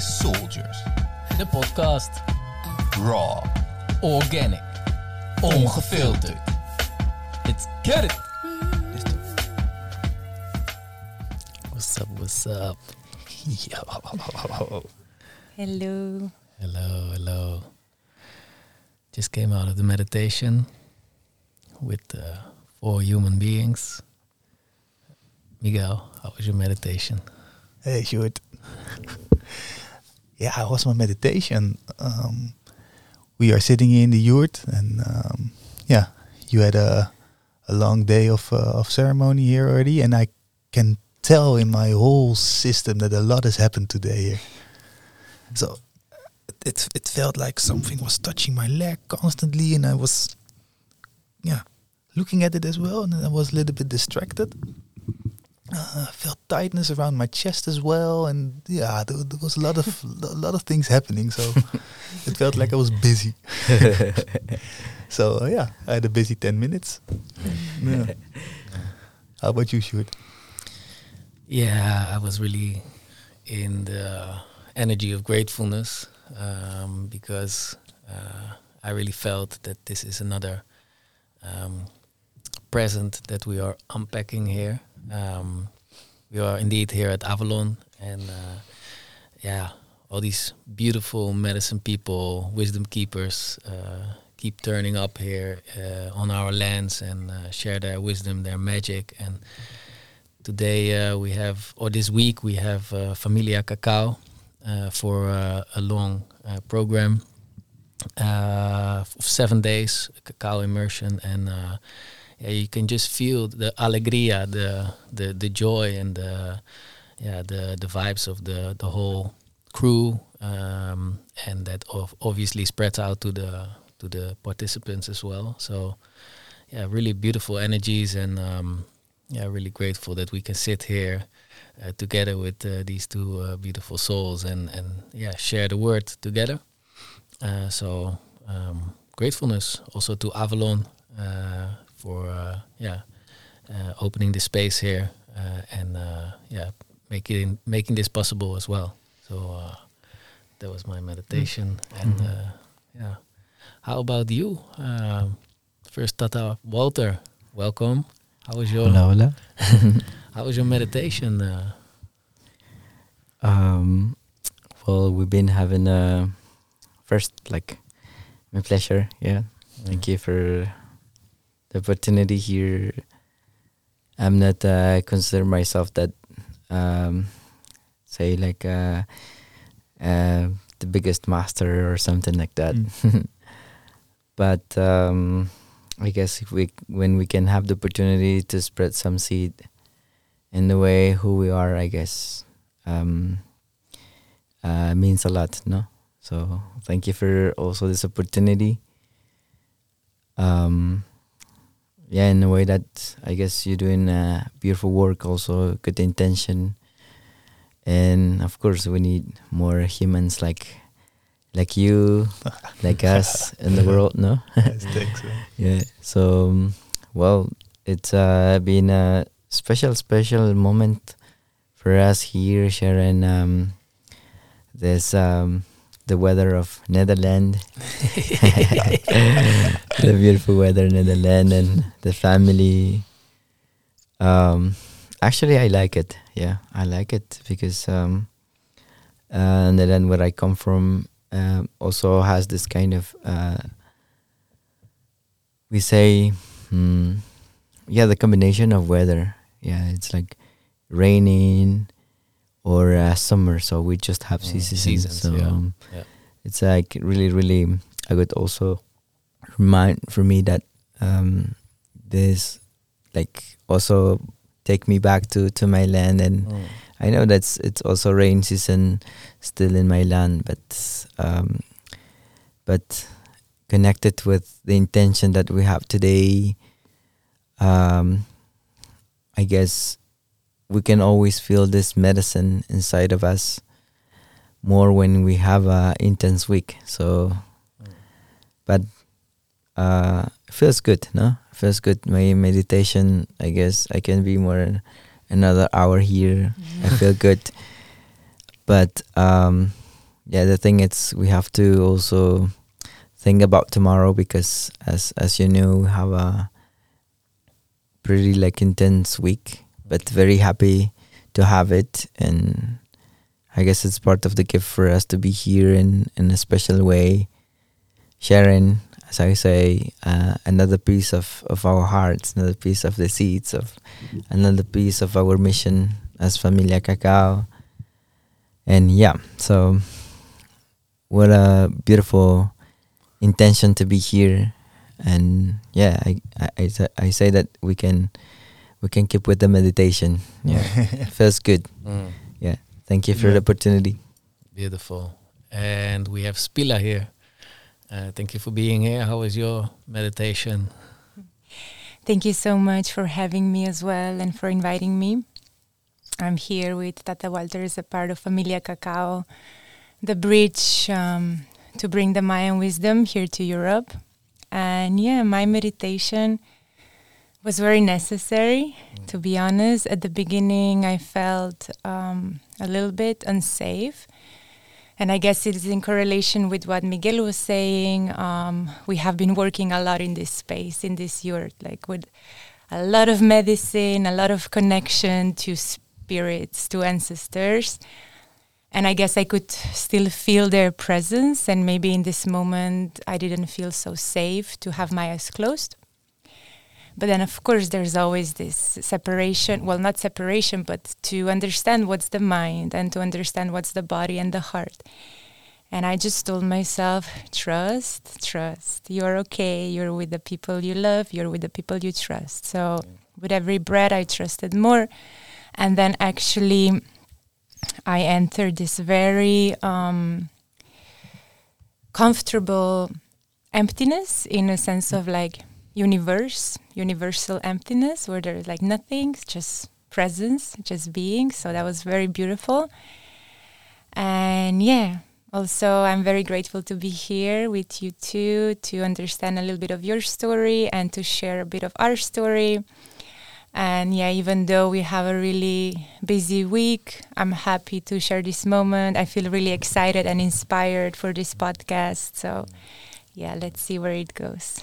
is Soldiers. De podcast. Raw. Organic. Ongefilterd. Let's get it. What's up, what's up? Yo. Hello. Hello, hello. Just came out of the meditation with uh, four human beings. Miguel, how was your meditation? Hey, Sjoerd. Yeah, it was my meditation. Um, we are sitting in the yurt, and um, yeah, you had a a long day of uh, of ceremony here already, and I can tell in my whole system that a lot has happened today here. So it it felt like something was touching my leg constantly, and I was yeah looking at it as well, and I was a little bit distracted. Uh, I felt tightness around my chest as well, and yeah, there, there was a lot of a lot of things happening. So it felt like I was busy. so uh, yeah, I had a busy ten minutes. Yeah. How about you, Sjoerd? Yeah, I was really in the energy of gratefulness um, because uh, I really felt that this is another um, present that we are unpacking here. Um, we are indeed here at Avalon, and uh, yeah, all these beautiful medicine people, wisdom keepers, uh, keep turning up here uh, on our lands and uh, share their wisdom, their magic, and today uh, we have, or this week we have uh, Familia Cacao for a long program of seven days, cacao immersion, and yeah, you can just feel the alegria, the the the joy, and the yeah the the vibes of the the whole crew, um, and that obviously spreads out to the to the participants as well. So yeah, really beautiful energies, and um, yeah, really grateful that we can sit here uh, together with uh, these two uh, beautiful souls and and yeah share the word together. Uh, so um, gratefulness also to Avalon uh, for uh, yeah uh, opening the space here uh, and uh, yeah making making this possible as well. So uh, that was my meditation and uh, yeah. How about you? Um, first, Tata Walter, welcome. How was your Hola, hola. How was your meditation? Uh, Um, well, we've been having a first like my pleasure. Yeah, thank you for the opportunity here. I'm not uh, consider myself that um, say like uh, uh, the biggest master or something like that. but um, I guess if we when we can have the opportunity to spread some seed in the way who we are, I guess um, uh, means a lot, no? So thank you for also this opportunity. Um, yeah, in a way that I guess you're doing uh, beautiful work, also good intention, and of course we need more humans like like you, like us in the world, no? Yes, thanks. man. Yeah. So, um, well, it's uh, been a special, special moment for us here sharing um, this um, the weather of Netherlands, the beautiful weather in Netherlands, and the family. Um, actually, I like it. Yeah, I like it because um, uh, Netherlands, where I come from, um, also has this kind of uh, we say, hmm, yeah, the combination of weather. Yeah, it's like raining or uh, summer. So we just have Mm, seasons. seasons, so yeah. um, Yeah. It's like really, really. I would also remind for me that um, this like also take me back to to my land and mm, I know that's it's also rain season still in my land, but um, but connected with the intention that we have today, um, I guess we can always feel this medicine inside of us more when we have a intense week. So, but uh, feels good, no? Feels good. My meditation, I guess, I can be more another hour here. I feel good. But um, yeah, the thing is we have to also think about tomorrow because as as you know, we have a pretty like intense week, but very happy to have it and I guess it's part of the gift for us to be here in in a special way, sharing, as I say, uh, another piece of of our hearts, another piece of the seeds of another piece of our mission as Familia Cacao. And yeah, so what a beautiful intention to be here. And yeah, I, I, I, I say that we can we can keep with the meditation. Yeah, feels good. Mm, Yeah, thank you for Yeah. the opportunity. beautiful. And we have Spela here. Uh, thank you for being here. How was your meditation? Thank you so much for having me as well and for inviting me. I'm here with Tata Walter as a part of Familia Cacao, the bridge um, to bring the Mayan wisdom here to Europe. And yeah, my meditation was very necessary, to be honest. At the beginning, I felt um, a little bit unsafe. And I guess it is in correlation with what Miguel was saying. Um, we have been working a lot in this space, in this yurt, like with a lot of medicine, a lot of connection to spirits, to ancestors. And I guess I could still feel their presence. And maybe in this moment, I didn't feel so safe to have my eyes closed. But then, of course, there's always this separation. Well, not separation, but to understand what's the mind and to understand what's the body and the heart. And I just told myself, trust, trust. You're okay. You're with the people you love. You're with the people you trust. So, with every breath, I trusted more. And then, actually, I entered this very um, comfortable emptiness in a sense of like universe, universal emptiness, where there's like nothing, just presence, just being. So that was very beautiful. And yeah, also I'm very grateful to be here with you too, to understand a little bit of your story and to share a bit of our story. And yeah, even though we have a really busy week, I'm happy to share this moment. I feel really excited and inspired for this podcast. So yeah, let's see where it goes.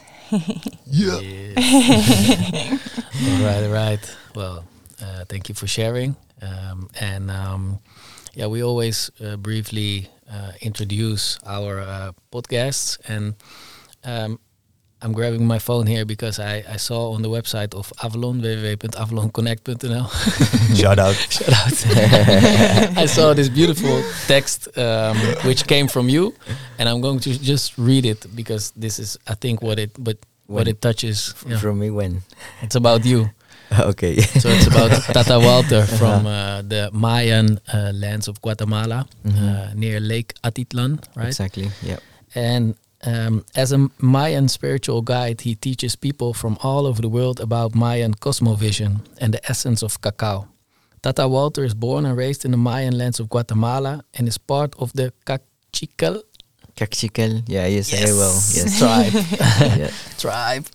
Yeah. All right, all right. Well, uh, thank you for sharing. Um, and um, yeah, we always uh, briefly uh, introduce our uh, podcasts. And um, I'm grabbing my phone here because I, I saw on the website of Avalon, www.avalonconnect.nl. Shout out. Shout out. I saw this beautiful text um, which came from you, and I'm going to just read it because this is, I think, what it but what it touches. Yeah. From me when? It's about you. okay. So it's about Tata Walter from uh, the Mayan uh, lands of Guatemala Mhm. uh, near Lake Atitlan, right? Exactly. Yeah. And um, as a Mayan spiritual guide, he teaches people from all over the world about Mayan cosmovision and the essence of cacao. Tata Walter is born and raised in the Mayan lands of Guatemala and is part of the Cachical Caxical. Yeah, you say it well. Yes. tribe. yeah. tribe.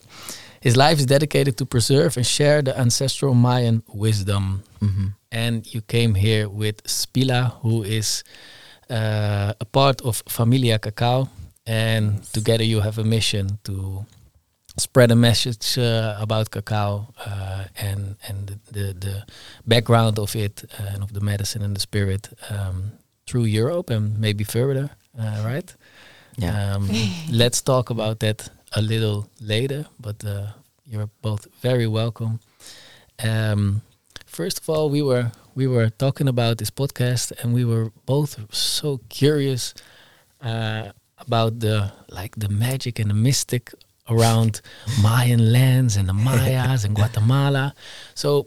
His life is dedicated to preserve and share the ancestral Mayan wisdom. hmm and you came here with Spela, who is uh, a part of Familia Cacao, and together you have a mission to spread a message uh, about cacao uh, and and the, the the background of it uh, and of the medicine and the spirit um, through Europe and maybe further, uh, right? Yeah. Um, let's talk about that a little later, but uh, you're both very welcome. Um, first of all, we were we were talking about this podcast, and we were both so curious uh, about the like the magic and the mystic around Mayan lands and the Mayas and Guatemala. So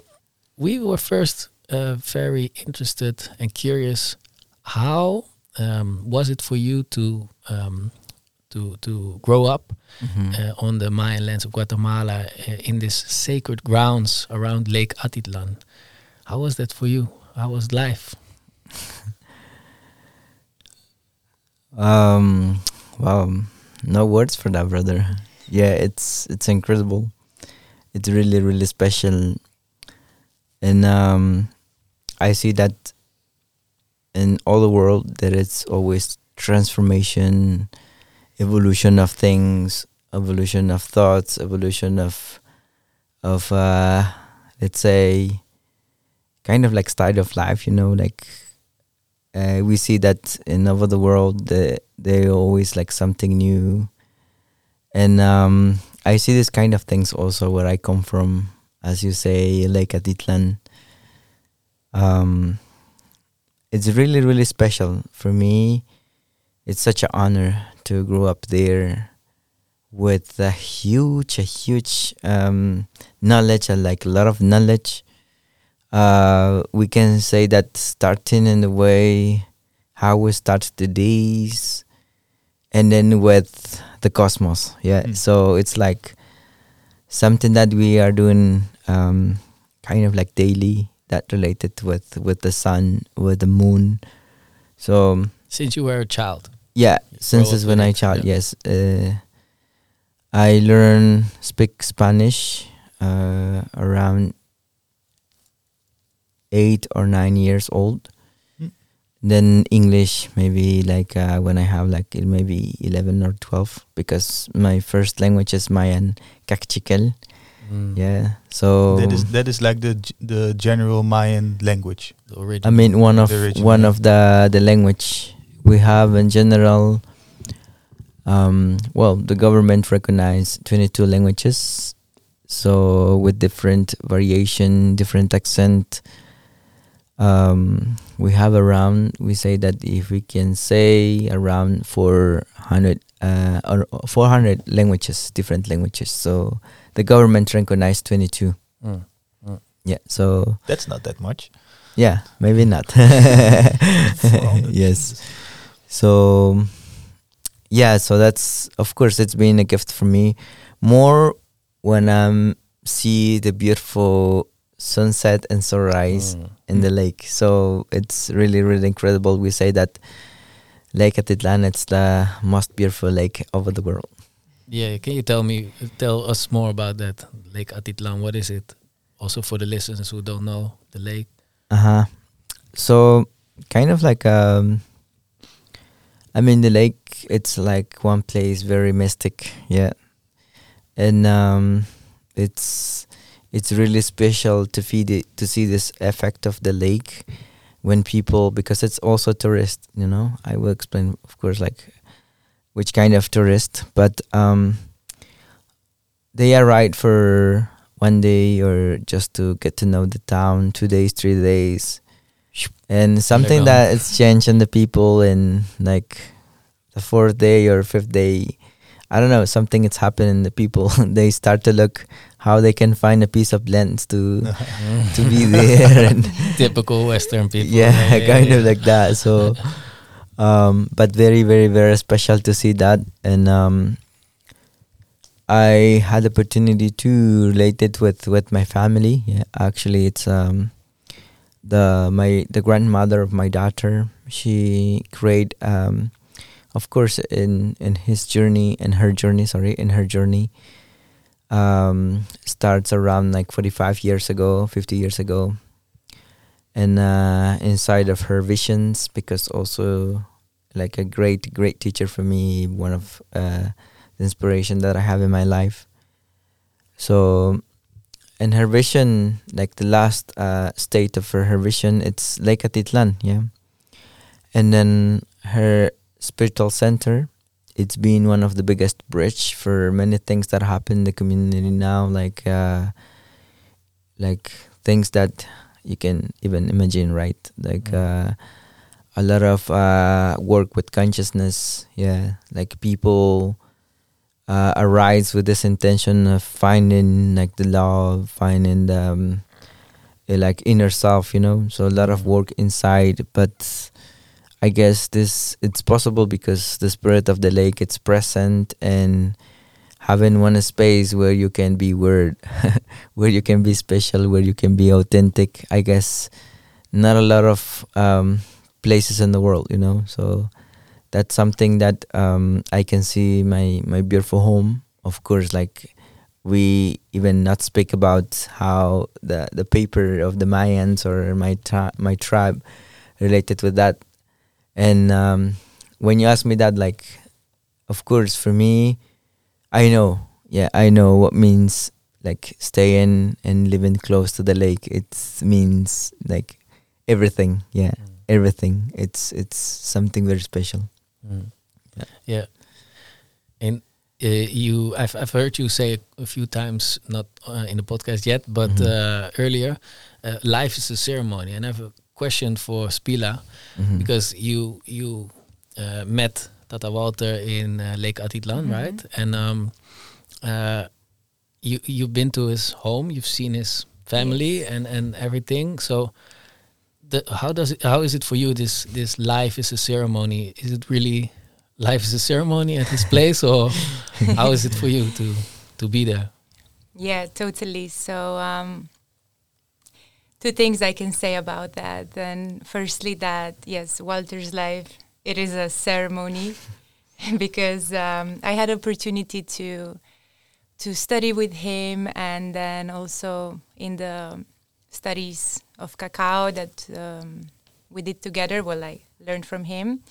we were first uh, very interested and curious. How um, was it for you to um, to to grow up Mhm. uh, on the Mayan lands of Guatemala uh, in these sacred grounds around Lake Atitlan? How was that for you? How was life? Um, wow, no words for that, brother. Yeah, it's it's incredible. It's really really special, and um, I see that in all the world that it's always transformation, evolution of things, evolution of thoughts, evolution of of uh, let's say kind of like style of life. You know, like uh, we see that in over the world, the, they always like something new, and um, I see this kind of things also where I come from, as you say, Lake Atitlan. Um, it's really really special for me. It's such an honor to grow up there with a huge, a huge um, knowledge, like a lot of knowledge. Uh, we can say that starting in the way how we start the days, and then with the cosmos. Yeah, Mm. so it's like something that we are doing, um, kind of like daily. That related with with the sun, with the moon. So Since you were a child. yeah, since it's when I child, yeah. yes. Uh, I learn speak Spanish uh, around eight or nine years old. Mm. Then English maybe like uh, when I have like il- maybe eleven or twelve because my first language is Mayan Kaqchikel. Mm. Yeah, so that is that is like the the general Mayan language. The original. I mean, one of The original, one of the the language we have in general. Um, well, the government recognize 22 languages, so with different variation, different accent. Um, we have around. We say that if we can say around 400 uh, or 400 languages, different languages. So the government recognized 22. Mm. Yeah. So That's not that much. yeah, maybe not. yes. So yeah, so that's of course it's been a gift for me. More when I'm see the beautiful sunset and sunrise Mm. in the lake. So it's really really incredible. We say that Lake Atitlan it's the most beautiful lake over the world. Yeah, can you tell me, tell us more about that Lake Atitlan? What is it? Also for the listeners who don't know the lake. Uh huh. So kind of like um I mean the lake it's like one place very mystic, yeah. And um it's it's really special to feed it to see this effect of the lake when people because it's also tourist, you know. I will explain of course like which kind of tourist, but um they are right for one day or just to get to know the town, two days, three days. And something that it's changed in the people in like the fourth day or fifth day. I don't know, something it's happened in the people. they start to look how they can find a piece of lens to to be there and Typical Western people. yeah, kind of like that. So, um, but very, very, very special to see that, and um, I had opportunity to relate it with with my family. Yeah, actually, it's um, the my the grandmother of my daughter. She create um, of course, in in his journey, in her journey, sorry, in her journey. Um, starts around like 45 years ago, 50 years ago and uh, inside of her visions because also like a great great teacher for me one of uh, the inspiration that i have in my life so in her vision like the last uh, state of her, her vision it's lake atitlan yeah and then her spiritual center it's been one of the biggest bridge for many things that happen in the community now like uh, like things that you can even imagine, right? Like uh, a lot of uh, work with consciousness. Yeah, like people uh, arise with this intention of finding like the love, finding the um, eh, like inner self. You know, so a lot of work inside, but. I guess this it's possible because the spirit of the lake it's present and having one space where you can be weird, where you can be special, where you can be authentic. I guess not a lot of um, places in the world, you know. So that's something that um, I can see my my beautiful home. Of course, like we even not speak about how the the paper of the Mayans or my tri- my tribe related with that, and um, when you ask me that, like, of course, for me, I know, yeah, I know what means like staying and living close to the lake. It means like everything, yeah, everything. It's it's something very special. Mm. Yeah. Yeah. And uh, you, I've I've heard you say a few times, not uh, in the podcast yet, but Mhm. uh, earlier, uh, life is a ceremony. And I have a question for Spela Mhm. because you you uh, met Tata Walter in uh, Lake Atitlan, Mhm. right? And um, uh, you you've been to his home, you've seen his family Yes. and and everything. So, the, how does it? How is it for you? This this life is a ceremony. Is it really life is a ceremony at his place, or how is it for you to to be there? Yeah, totally. So, um, two things I can say about that. Then, firstly, that yes, Walter's life it is a ceremony because um, I had opportunity to to study with him, and then also in the studies of cacao that um, we did together. Well, I learned from him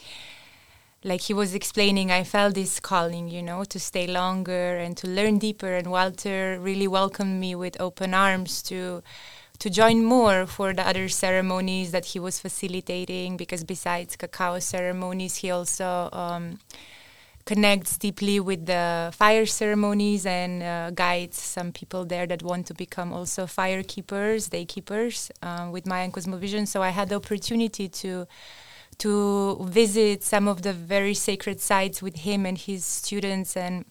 like he was explaining, I felt this calling, you know, to stay longer and to learn deeper. And Walter really welcomed me with open arms to to join more for the other ceremonies that he was facilitating. Because besides cacao ceremonies, he also um, connects deeply with the fire ceremonies and uh, guides some people there that want to become also fire keepers, day keepers, uh, with Mayan Cosmovision. So I had the opportunity to to visit some of the very sacred sites with him and his students and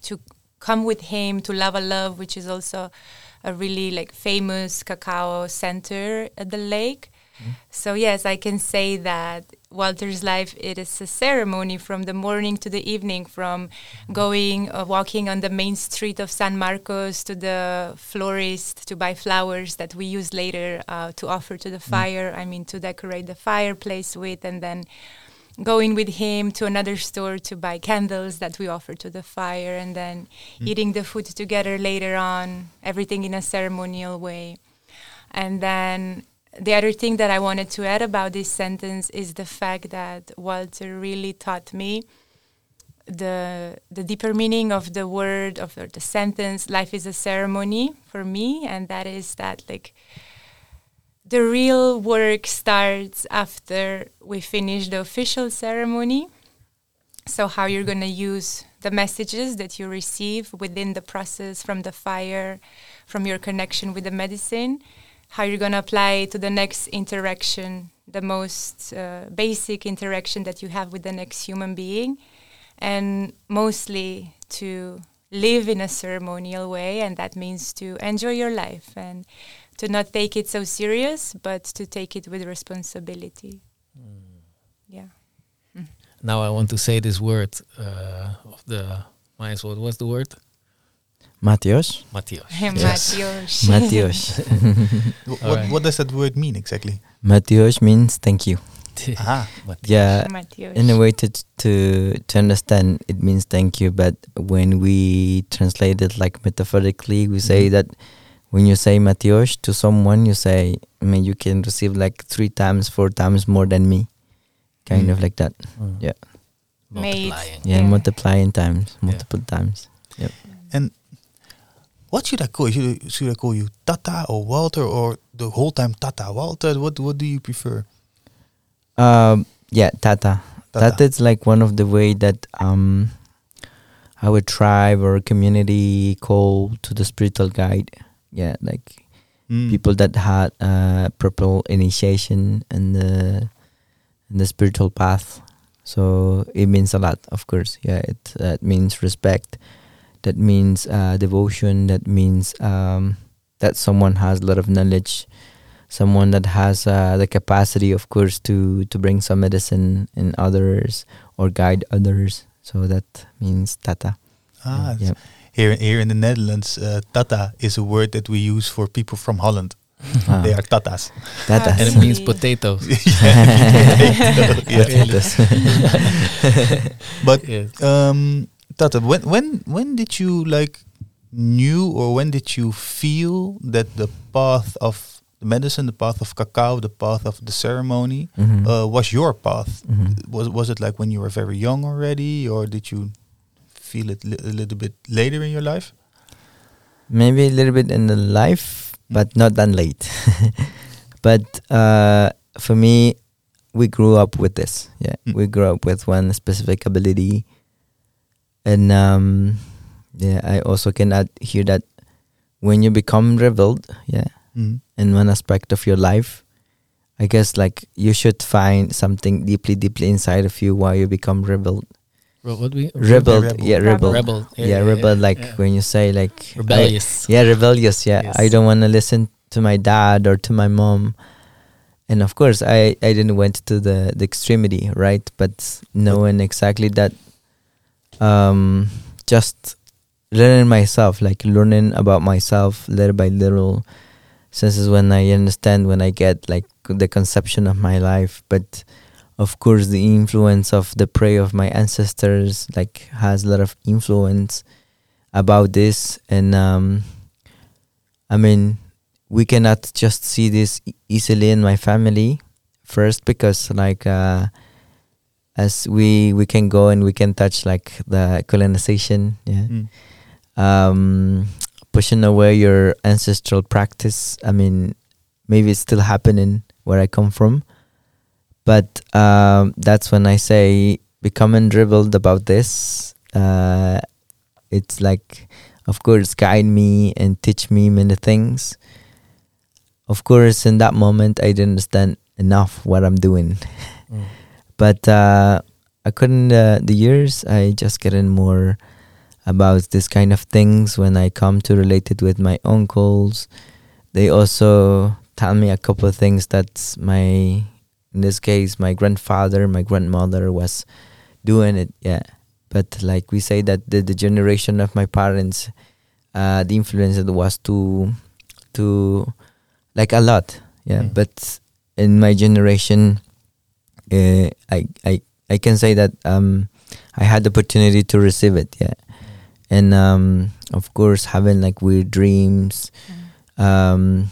to come with him to Lava Love, which is also a really like famous cacao center at the lake. So yes, I can say that Walter's life it is a ceremony from the morning to the evening, from going uh, walking on the main street of San Marcos to the florist to buy flowers that we use later uh, to offer to the fire. I mean to decorate the fireplace with, and then going with him to another store to buy candles that we offer to the fire, and then mm. eating the food together later on. Everything in a ceremonial way, and then the other thing that I wanted to add about this sentence is the fact that Walter really taught me the the deeper meaning of the word of the sentence life is a ceremony for me and that is that like the real work starts after we finish the official ceremony. So how you're going to use the messages that you receive within the process from the fire from your connection with the medicine how you're going to apply to the next interaction, the most uh, basic interaction that you have with the next human being, and mostly to live in a ceremonial way, and that means to enjoy your life and to not take it so serious, but to take it with responsibility. Yeah. Now I want to say this word uh, of the Mayans. What was the word? Matyox. Matyox. Matyox. Matyox. What, Alright. what does that word mean exactly? Matyox means thank you. Ah, Yeah, Matyox. in a way to to to understand it means thank you but when we translate it like metaphorically we say Mhm. that when you say matyox to someone you say i mean you can receive like three times four times more than me kind of Mm. like that Mm. Yeah. Multiplying. yeah, Yeah. multiplying times multiple times Yep. And what should I call you? Should, should I call you Tata or Walter or the whole time Tata Walter? What What do you prefer? um yeah tata Tata. is like one of the way that um our tribe or community call to the spiritual guide yeah like Mm. people that had uh, proper initiation in the in the spiritual path. So it means a lot, of course. Yeah, it that means respect. That means uh, devotion. That means um, that someone has a lot of knowledge. Someone that has uh, the capacity, of course, to to bring some medicine in others or guide others. So that means tata. Ah, yeah. Here here in the Netherlands, uh, Tata is a word that we use for people from Holland. Ah, They are Tatas. tatas. And it means potatoes. Yeah. Tatas. But yes. um, Tata, when when when did you like knew or when did you feel that the path of the medicine, the path of cacao, the path of the ceremony, Mhm. uh, was your path. Mhm. Was was it like when you were very young already, or did you feel it li- a little bit later in your life? maybe a little bit in the life, but not that late. but uh, for me, we grew up with this. Yeah, Mm. we grew up with one specific ability, and um, yeah, I also can add here that when you become revealed, yeah, Mm. in one aspect of your life, I guess like you should find something deeply, deeply inside of you why you become revealed. Ro- What we Rebelled, rebel. yeah, Rebel. rebel. rebel. Yeah, rebel. Like yeah. when you say like I- rebellious. yeah, rebellious. Yeah, I don't want to listen to my dad or to my mom. And of course, I I didn't went to the the extremity, right? But knowing exactly that, um, just learning myself, like learning about myself little by little. Since is when I understand, when I get like the conception of my life, but of course the influence of the prayer of my ancestors like has a lot of influence about this. And um i mean we cannot just see this easily in my family first because like uh as we we can go and we can touch like the colonization yeah. Mm. um pushing away your ancestral practice i mean maybe it's still happening where i come from but um, that's when I say becoming dribbled about this. Uh, it's like, of course, guide me and teach me many things. Of course, in that moment, I didn't understand enough what I'm doing, Mm. but uh, I couldn't. Uh, the years I just getting more about this kind of things when I come to relate it with my uncles. They also tell me a couple of things that my in this case my grandfather my grandmother was doing it yeah. But like we say that the, the generation of my parents uh the influence it was too too like a lot yeah. Mm. but in my generation uh, i i i can say that um i had the opportunity to receive it yeah. And um of course having like weird dreams um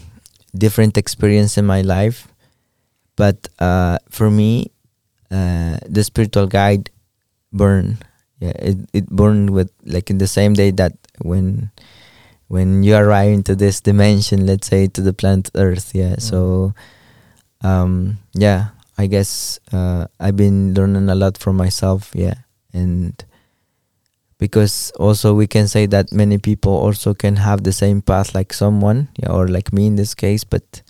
different experience in my life but uh, for me, uh, the spiritual guide burn. Yeah, it it burned with like in the same day that when when you arrive into this dimension, let's say to the planet Earth. Yeah, so um, yeah, I guess uh, I've been learning a lot from myself. Yeah, and because also we can say that many people also can have the same path like someone, yeah, or like me in this case, but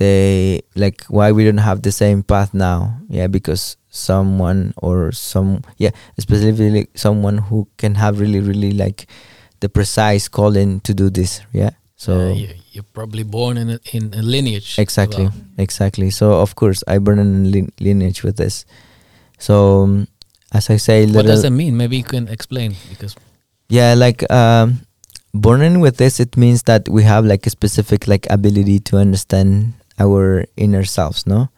they like why we don't have the same path now yeah because someone or some yeah specifically someone who can have really really like the precise calling to do this yeah so Uh, you, you're probably born in a, in a lineage. exactly well. exactly so of course i burn in lin- lineage with this so um, as i say What does that mean? Maybe you can explain because yeah like um born in with this it means that we have like a specific like ability to understand our inner selves no?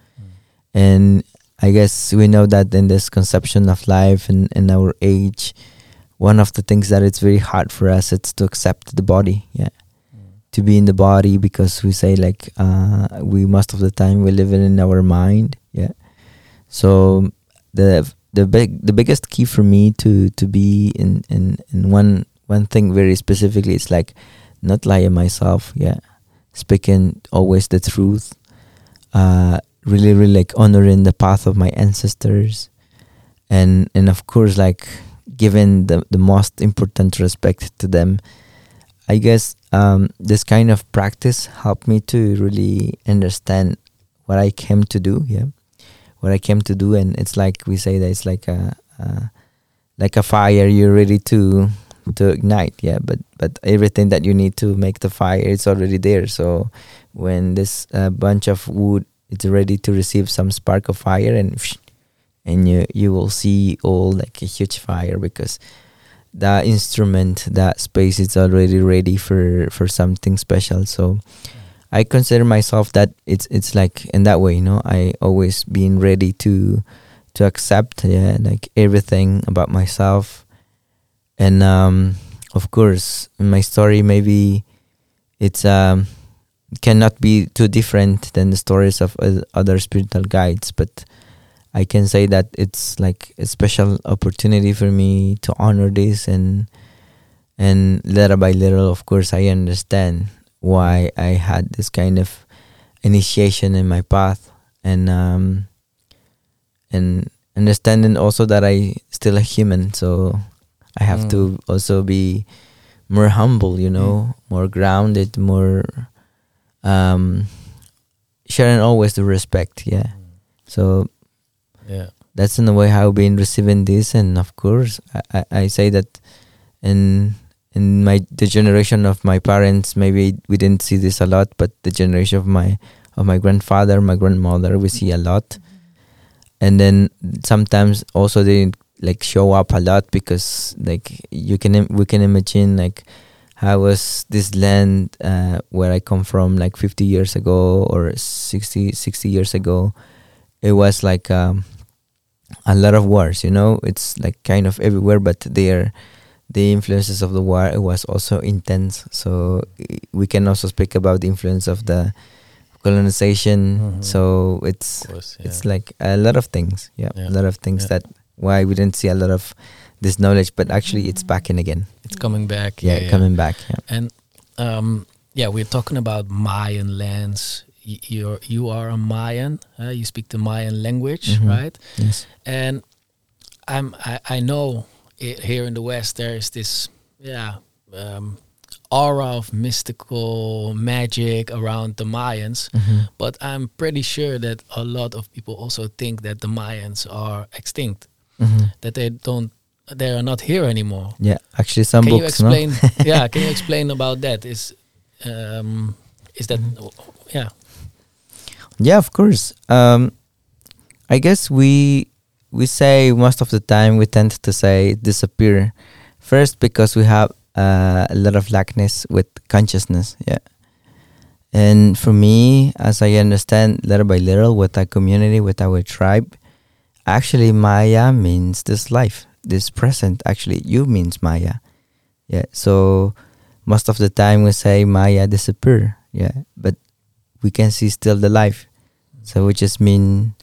And i guess we know that in this conception of life and in our age one of the things that it's very hard for us it's to accept the body yeah. To be in the body because we say like uh we most of the time we live in our mind yeah. So the the big the biggest key for me to to be in in in one one thing very specifically is like not lying myself yeah speaking always the truth uh really really like honoring the path of my ancestors. And and of course like giving the the most important respect to them. I guess um this kind of practice helped me to really understand what i came to do yeah? What i came to do and it's like we say that it's like a, a like a fire. You're ready to to ignite yeah but but everything that you need to make the fire it's already there. So when this uh, bunch of wood it's ready to receive some spark of fire and and you you will see all like a huge fire because the instrument that space is already ready for for something special. So i consider myself that it's it's like in that way you know i always being ready to to accept yeah like everything about myself and um of course my story maybe it's um cannot be too different than the stories of oth- other spiritual guides but i can say that it's like a special opportunity for me to honor this and and little by little of course i understand why i had this kind of initiation in my path and um and understanding also that i still a human so i have Mm. to also be more humble you know more grounded more um sharing always the respect yeah. So Yeah. that's in a way how I've been receiving this and of course I, I, I say that in in my the generation of my parents maybe we didn't see this a lot but the generation of my of my grandfather my grandmother we see a lot. And then sometimes also they like show up a lot because like you can im- we can imagine like how was this land uh, where I come from like 50 years ago or 60 60 years ago it was like um, a lot of wars you know it's like kind of everywhere but there the influences of the war it was also intense so we can also speak about the influence of the colonization Mhm. so it's course. Yeah. it's like a lot of things yeah, Yeah. a lot of things Yeah. that why we didn't see a lot of this knowledge but actually it's back in again it's coming back. yeah, coming back yeah And um, yeah, we're talking about Mayan lands. Y- You're you are a Mayan. Uh, you speak the Mayan language, Mhm. right? yes And I'm I, I know i here in the West there is this yeah um, aura of mystical magic around the Mayans, Mhm. but I'm pretty sure that a lot of people also think that the Mayans are extinct, Mhm. that they don't they are not here anymore. yeah actually some can you books no? explain? yeah, can you explain about that? Is um, is that yeah? Yeah, of course. Um, I guess we we say most of the time we tend to say disappear first because we have uh, a lot of lackness with consciousness. Yeah, and for me, as I understand little by little with our community, with our tribe, actually Maya means this life, this present. Actually, you means Maya. Yeah, so most of the time we say Maya disappear. Yeah, but we can see still the life. So we just mean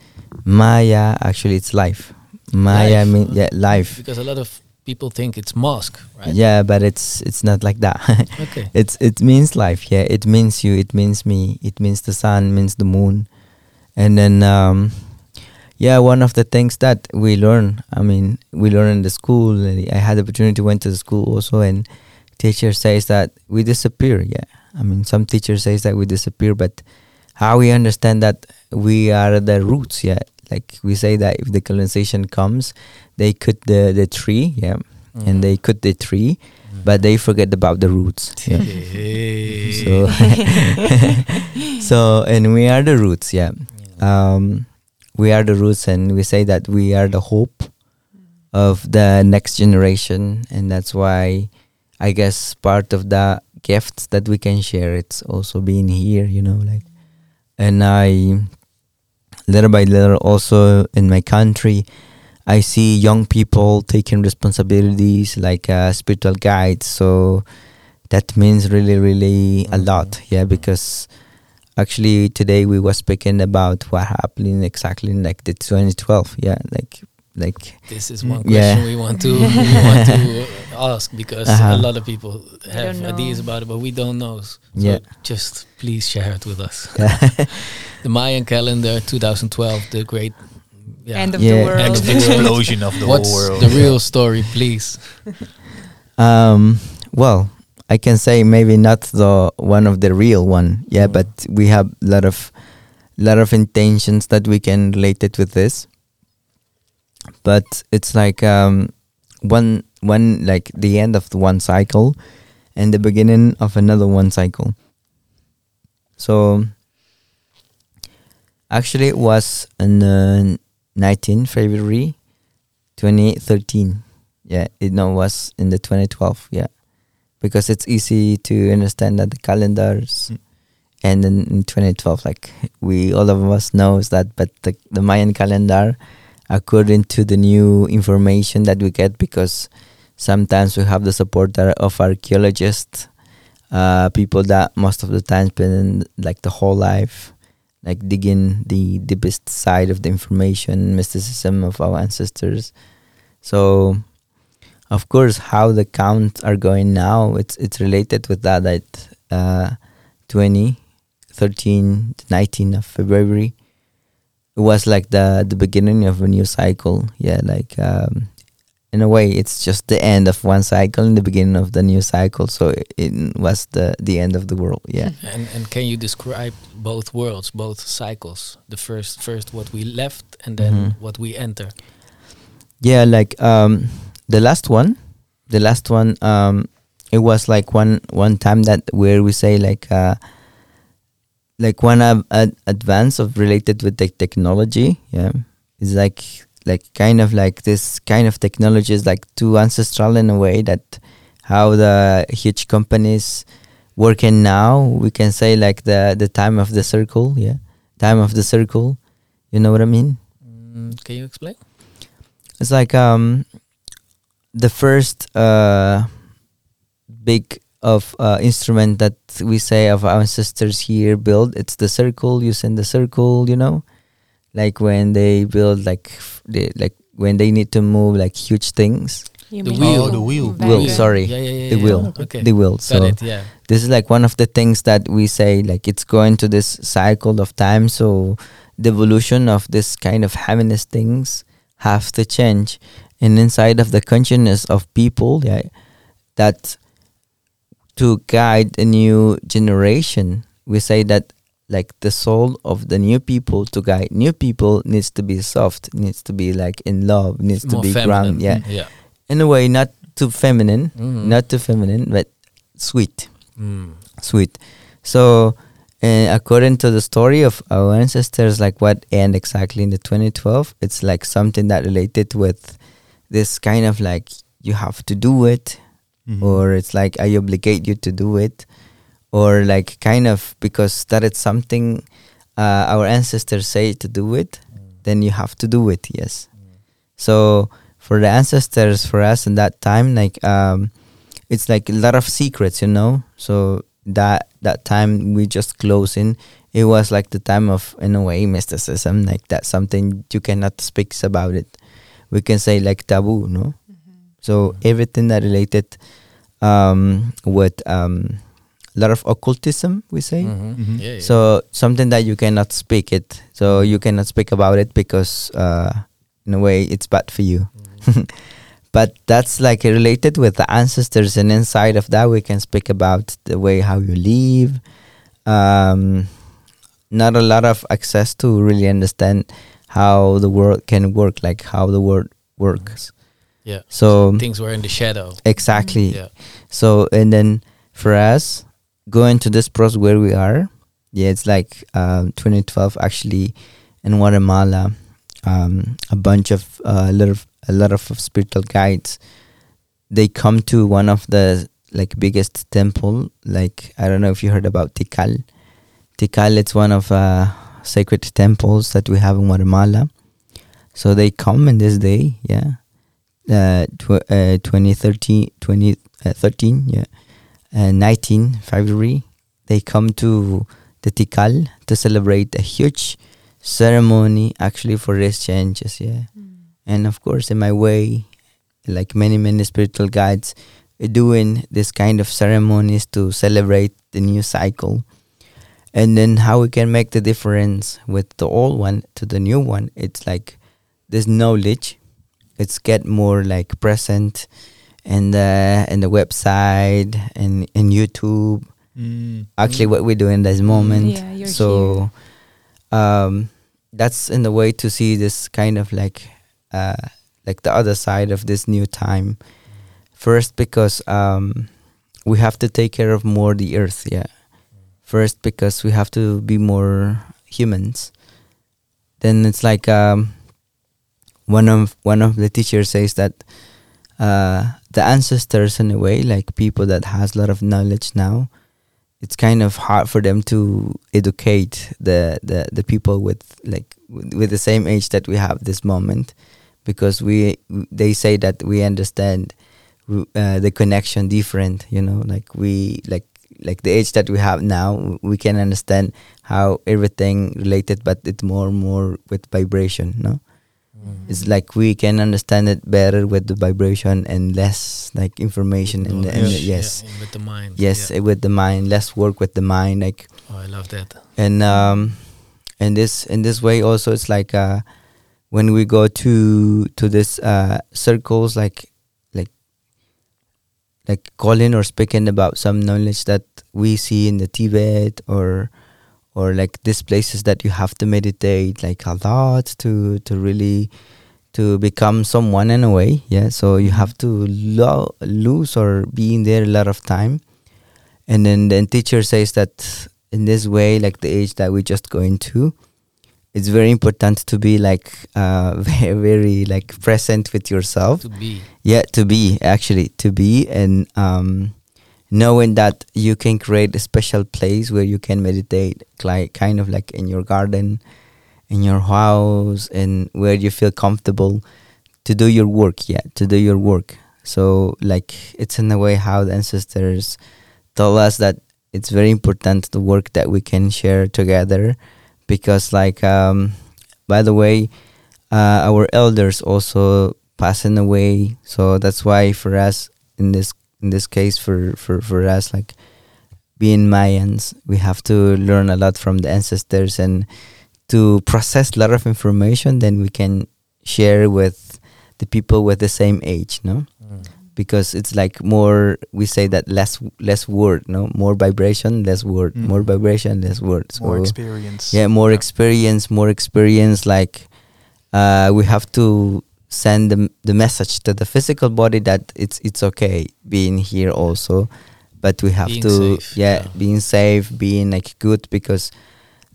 Maya. Actually, it's life. Maya Life. mean yeah life. Because a lot of people think it's mosque, right? Yeah, but it's it's not like that. Okay. it's it means life. Yeah, it means you. It means me. It means the sun. Means the moon. And then um, yeah, one of the things that we learn. I mean, we learn in the school. I had the opportunity to went to the school also, and teacher says that we disappear. Yeah, I mean, some teacher says that we disappear, but how we understand that we are the roots. Yeah, like we say that if the colonization comes, they cut the the tree. Yeah, Mm. and they cut the tree, but they forget about the roots. Yeah. So, so and we are the roots. Yeah, um, we are the roots, and we say that we are the hope of the next generation, and that's why I guess part of the gifts that we can share it's also being here. You know, like, and I little by little also in my country. I see young people taking responsibilities like uh, spiritual guides. So that means really, really a lot. Yeah, because actually today we were speaking about what happened exactly in like the 2012. Yeah, like like This is one Yeah. question we want to we want to ask because Uh-huh. a lot of people have ideas about it, but we don't know. So Yeah. just please share it with us. The Mayan calendar, 2012, the great yeah. End of Yeah. the world. Of the world. explosion of the What's whole world. the real story, please? Um, well, I can say maybe not the one of the real one. Yeah, Mm. but we have a lot of lot of intentions that we can relate it with this. But it's like um, one one like the end of the one cycle and the beginning of another one cycle. So actually, it was on uh, 19 February 2013 yeah it no was in the 2012 yeah because it's easy to understand that the calendars Mm. and then in 2012 like we all of us knows that but the, the mayan calendar according to the new information that we get because sometimes we have the support of archaeologists uh, people that most of the time spend like the whole life like digging the deepest side of the information mysticism of our ancestors so of course how the counts are going now it's it's related with that that uh 20 13 19 of february it was like the the beginning of a new cycle yeah like um in a way it's just the end of one cycle and the beginning of the new cycle so it, it was the the end of the world yeah And and can you describe both worlds, both cycles? The first first what we left and then Mhm. what we enter. yeah like um the last one the last one um it was like one one time that where we say like uh like one ab- ad- advance of related with the technology yeah. It's like like kind of like this kind of technology is like too ancestral in a way that how the huge companies working now we can say like the the time of the circle yeah. Time of the circle you know what i mean? Mm, can you explain? it's like um the first uh big of uh, instrument that we say of our ancestors here build it's the circle you send the circle you know like when they build like f- they, like when they need to move like huge things You The wheel. Oh, the wheel. Will, Vacuum. sorry. Yeah, yeah, yeah. the wheel, Okay. the will Got so it. Yeah. this is like one of the things that we say like it's going to this cycle of time so the evolution of this kind of happiness things have to change and inside of the consciousness of people yeah that to guide a new generation we say that like the soul of the new people to guide new people needs to be soft needs to be like in love needs to be ground yeah Yeah. in a way not too feminine Mhm. not too feminine but sweet Mm. sweet. So, uh, according to the story of our ancestors, like what end exactly in the 2012, it's like something that related with this kind of like you have to do it, Mhm. or it's like I obligate you to do it, or like kind of because that is something uh, our ancestors say to do it, then you have to do it. Yes. So for the ancestors, for us in that time, like um, it's like a lot of secrets, you know. So that that time we just closing, it was like the time of in a way mysticism, like that's something you cannot speak about it. We can say like taboo, no. So everything that related um, with um, a lot of occultism, we say. Mhm. Mhm. Yeah, yeah. So something that you cannot speak it. So you cannot speak about it because uh, in a way it's bad for you. but that's like related with the ancestors, and inside of that we can speak about the way how you live. Um, not a lot of access to really understand how the world can work, like how the world works. yeah. So Things were in the shadow. exactly. Yeah. So and then for us going to this process where we are, yeah, it's like um, 2012 actually in Guatemala, um, a bunch of uh, a lot of a lot of spiritual guides. They come to one of the like biggest temple. Like I don't know if you heard about Tikal. Tikal, it's one of uh, sacred temples that we have in Guatemala. So they come in this day, yeah, uh, tw- uh 2013, 2013, yeah, uh, 19 February, they come to the Tikal to celebrate a huge ceremony actually for race changes, yeah. And of course, in my way, like many, many spiritual guides, uh, doing this kind of ceremonies to celebrate the new cycle. And then how we can make the difference with the old one to the new one, it's like this knowledge it's get more like present in the in the website and in YouTube. Mm. Actually, what we do in this moment. Yeah, you're so, um, that's in the way to see this kind of like, uh, like the other side of this new time. First, because um, we have to take care of more the earth. Yeah. First, because we have to be more humans. Then it's like um, one of one of the teachers says that uh, the ancestors in a way like people that has a lot of knowledge now it's kind of hard for them to educate the the, the people with like with the same age that we have this moment because we they say that we understand uh, the connection different you know like we like like the age that we have now, we can understand how everything related, but it's more and more with vibration. No, Mm. it's like we can understand it better with the vibration and less like information and, the, the- Knowledge, yeah, yes, with the mind. yes, yeah. with the mind, less work with the mind, like Oh, I love that. and um and this in this way also it's like uh when we go to to this uh circles like like calling or speaking about some knowledge that we see in the tibet or or like these places that you have to meditate like a lot to to really to become someone in a way yeah? So you have to lo- lose or be in there a lot of time. And then the teacher says that in this way like the age that we just go to it's very important to be like uh very very like present with yourself. To be. yeah to be actually to be. And um knowing that you can create a special place where you can meditate like kind of like in your garden in your house and where you feel comfortable to do your work. Yeah to do your work. So like it's in a way how the ancestors told us that it's very important the work that we can share together because like um by the way uh, our elders also passing away so that's why for us in this in this case for for for us like being mayans we have to learn a lot from the ancestors and to process a lot of information then we can share with the people with the same age no. Because it's like more we say that less less word no more vibration less word Mm. more vibration less word so More experience. yeah more experience more experience like uh, we have to send the, the message to the physical body that it's it's okay being here also but we have Being to safe, yeah, yeah. being safe being like good because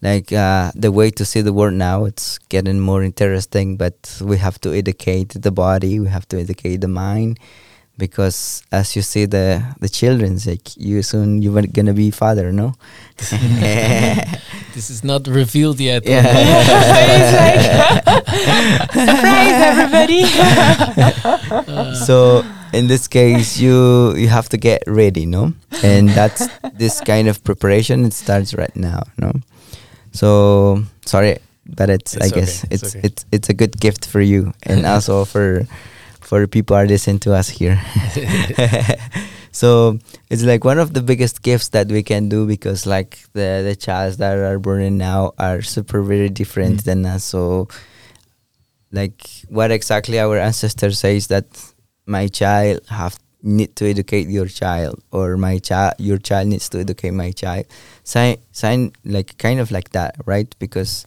like uh, the way to see the world now it's getting more interesting but we have to educate the body we have to educate the mind because as you see the the children's like you soon you're gonna be father no This is not revealed yet. Yeah. Surprise, everybody! so in this case you you have to get ready no and that's this kind of preparation it starts right now no so sorry but it's, It's i okay, guess it's it's okay. it's it's a good gift for you and also for for the people are listening to us here. So it's like one of the biggest gifts that we can do because like the the childs that are born now are super very different Mm. than us. So like what exactly our ancestors says that my child have need to educate your child or my child your child needs to educate my child. Sign sign like kind of like that right? Because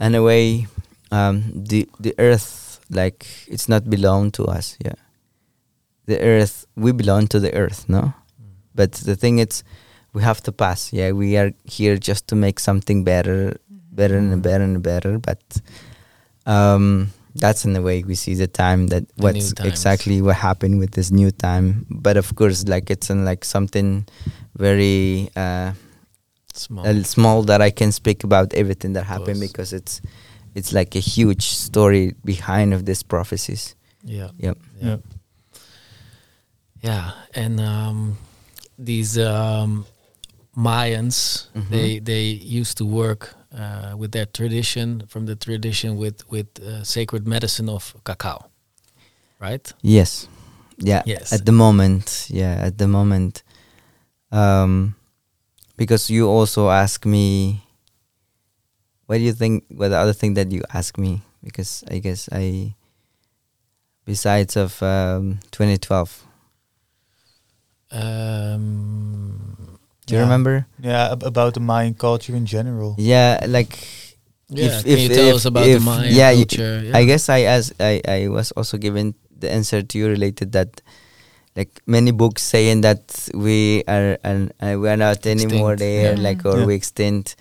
in a way um the the earth like it's not belong to us yeah. The earth we belong to the earth no? But the thing is we have to pass yeah. We are here just to make something better better and better and better but um that's in the way we see the time that The what's exactly what happened with this new time. But of course like it's in like something very uh Small. uh, small that I can speak about everything that happened because it's it's like a huge story behind of these prophecies. Yeah. Yep. Yeah. Yeah, and um, these um, Mayans, Mhm. they they used to work uh, with their tradition, from the tradition with with uh, sacred medicine of cacao, right? Yes. Yeah. Yes. At the moment, yeah, at the moment, um, because you also ask me, what do you think? What the other thing that you ask me? Because I guess I, besides of um, 2012, Um, do you Yeah. remember? Yeah, ab- about the Mayan culture in general. Yeah, like yeah, If- can if- you tell if- us about if- the Mayan yeah, you- culture? I guess I as I, I was also given the answer to you related that like many books saying that we are and uh, we are not anymore Extinct, there yeah. like or Yeah. we extinct.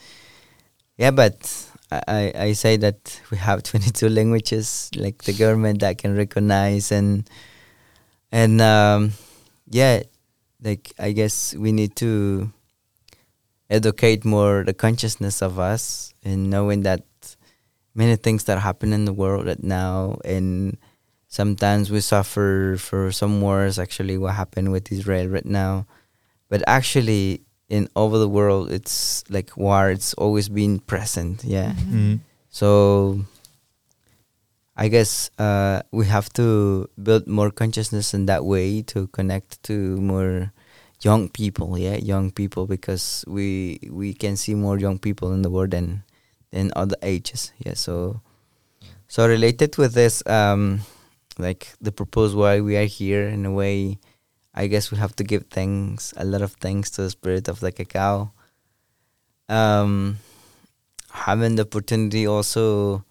Yeah, but I, I say that we have 22 languages like the government that can recognize and and um, yeah, like I guess we need to educate more the consciousness of us and knowing that many things that happen in the world right now and sometimes we suffer for some wars actually what happened with israel right now. But actually in over the world it's like war it's always been present yeah. Mm. so i guess uh, we have to build more consciousness in that way to connect to more young people yeah young people because we we can see more young people in the world than than other ages yeah. So so related with this um like the purpose why we are here in a way i guess we have to give thanks a lot of thanks to the spirit of the cacao. Um having the opportunity also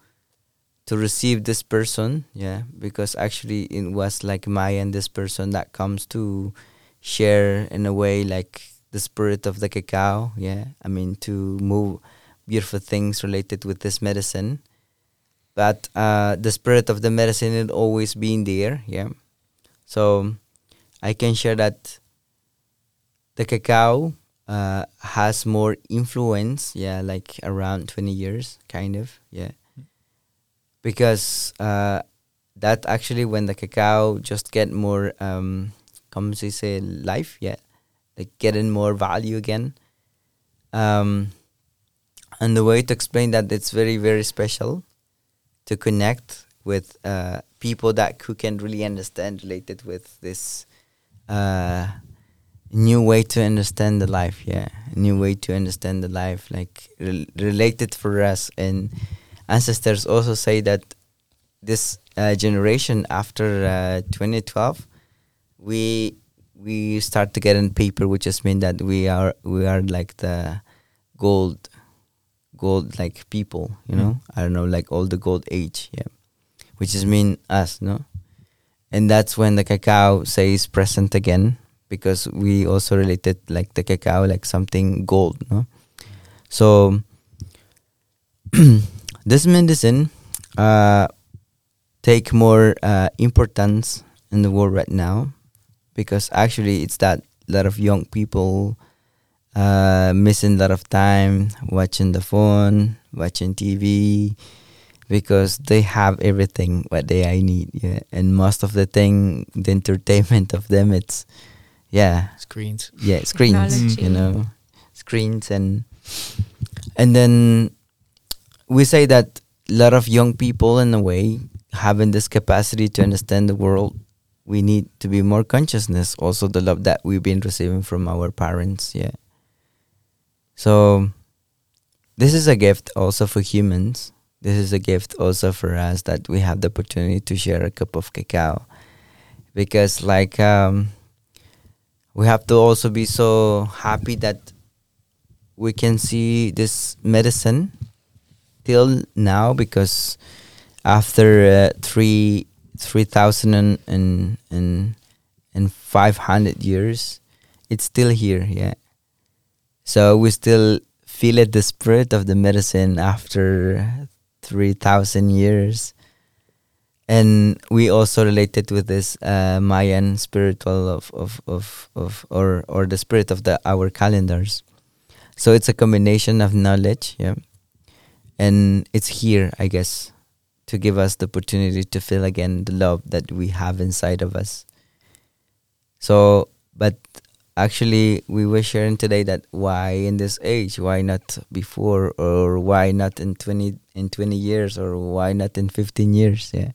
to receive this person yeah because actually it was like Maya and this person that comes to share in a way like the spirit of the cacao yeah. I mean to move beautiful things related with this medicine. But uh, the spirit of the medicine had always been there yeah. So i can share that the cacao uh, has more influence yeah like around 20 years kind of yeah. Because uh, that actually when the cacao just get more um come to say life yeah like getting more value again. Um and the way to explain that it's very very special to connect with uh people that who can really understand related with this uh new way to understand the life yeah. New way to understand the life like rel related for us. And ancestors also say that this uh, generation after uh, 2012 we we start to get in paper which just mean that we are we are like the gold gold like people you know? I don't know like all the gold age yeah. Which is mean us no and that's when the cacao says present again because we also related like the cacao like something gold no? So this medicine uh, take more uh, importance in the world right now because actually it's that a lot of young people uh, missing a lot of time watching the phone watching tv because they have everything what they I need yeah. And most of the thing the entertainment of them it's yeah. Screens. yeah screens Technology. you know. Screens and and then we say that a lot of young people in a way having this capacity to understand the world we need to be more consciousness also the love that we've been receiving from our parents yeah. So this is a gift also for humans this is a gift also for us that we have the opportunity to share a cup of cacao because like um we have to also be so happy that we can see this medicine till now because after uh, three three thousand and and and and five hundred years, it's still here. Yeah. So we still feel it, the spirit of the medicine after three thousand years, and we also related with this uh, Mayan spiritual of of of of or or the spirit of the our calendars. So it's a combination of knowledge, yeah, and it's here, I guess, to give us the opportunity to feel again the love that we have inside of us. So, actually, we were sharing today that why in this age, why not before, or why not in twenty in twenty years, or why not in fifteen years? Yeah,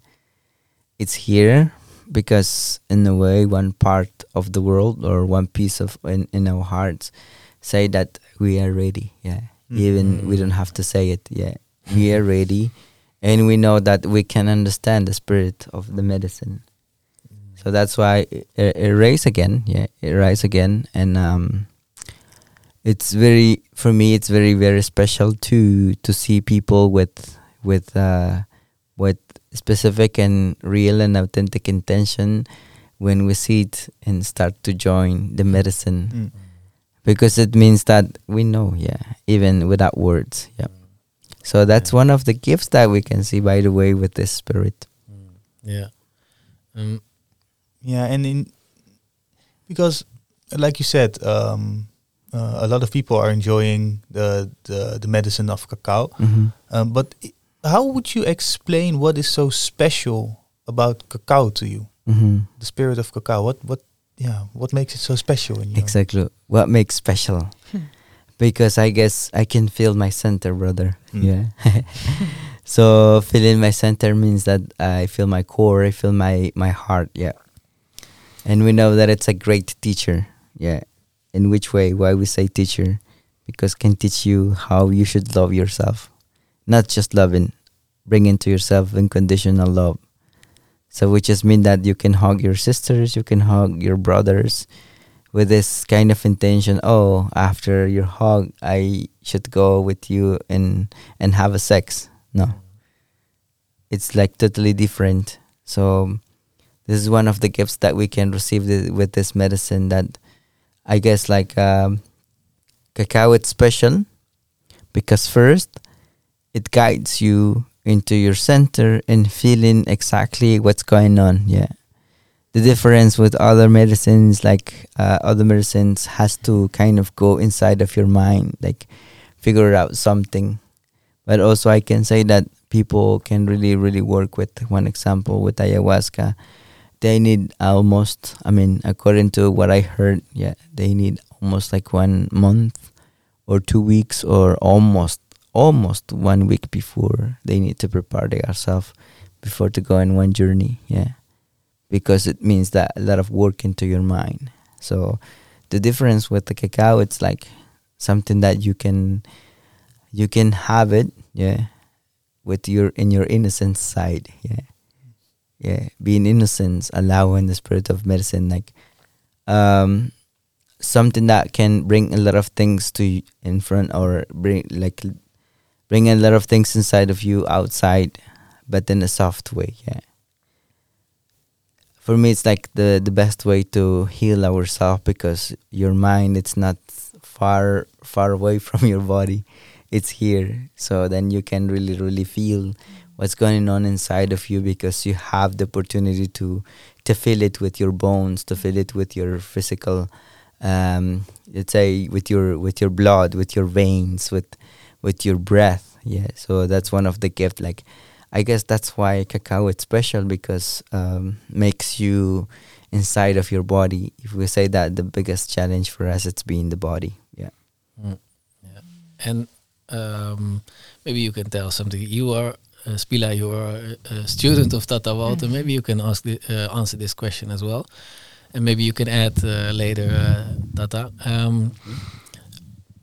it's here because in a way, one part of the world or one piece of in, in our hearts say that we are ready. Yeah, mm-hmm. even we don't have to say it. Yeah, we are ready, and we know that we can understand the spirit of the medicine. So that's why it, it again. Yeah, it rise again, and um, it's very for me. It's very very special to to see people with with uh, with specific and real and authentic intention when we see it and start to join the medicine Mm. because it means that we know yeah even without words yeah so that's Yeah. one of the gifts that we can see by the way with this spirit Yeah. Um, Yeah, and in because, like you said, um, uh, a lot of people are enjoying the the, the medicine of cacao. mm-hmm. Um, but i- how would you explain what is so special about cacao to you? Mm-hmm. The spirit of cacao. What what yeah, what makes it so special in you? Exactly. What makes special? because I guess I can feel my center, brother. Mm. Yeah. so feeling my center means that I feel my core, I feel my my heart. Yeah. And we know that it's a great teacher. Yeah. In which way? Why we say teacher? Because can teach you how you should love yourself, not just loving, bring into yourself unconditional love. So which just mean that you can hug your sisters, you can hug your brothers, with this kind of intention oh after your hug i should go with you and and have a sex no it's like totally different so this is one of the gifts that we can receive th- with this medicine that i guess like um, cacao it's special because first it guides you into your center and feeling exactly what's going on yeah. The difference with other medicines like uh, other medicines has to kind of go inside of your mind like figure out something. But also i can say that people can really really work with one example with ayahuasca they need almost i mean according to what i heard yeah they need almost like one month or two weeks or almost almost one week before they need to prepare themselves before to go on one journey yeah because it means that a lot of work into your mind. So the difference with the cacao, it's like something that you can you can have it, yeah, with your in your innocent side, yeah, yeah, being innocent, allowing the spirit of medicine, like um, something that can bring a lot of things to you in front or bring like bring a lot of things inside of you outside, but in a soft way, yeah. For me it's like the the best way to heal ourselves because your mind it's not far far away from your body. It's here. So then you can really really feel what's going on inside of you because you have the opportunity to to feel it with your bones to feel it with your physical um, let's say with your with your blood with your veins with with your breath yeah so that's one of the gift like I guess that's why cacao is special because um, makes you inside of your body. If we say that the biggest challenge for us it's being the body. Yeah. Mm. Yeah. And um, maybe you can tell something. You are uh, Spela. You are a student of Tata Walter. Mm. Maybe you can ask the, uh, answer this question as well, and maybe you can add uh, later, uh, Tata. Um,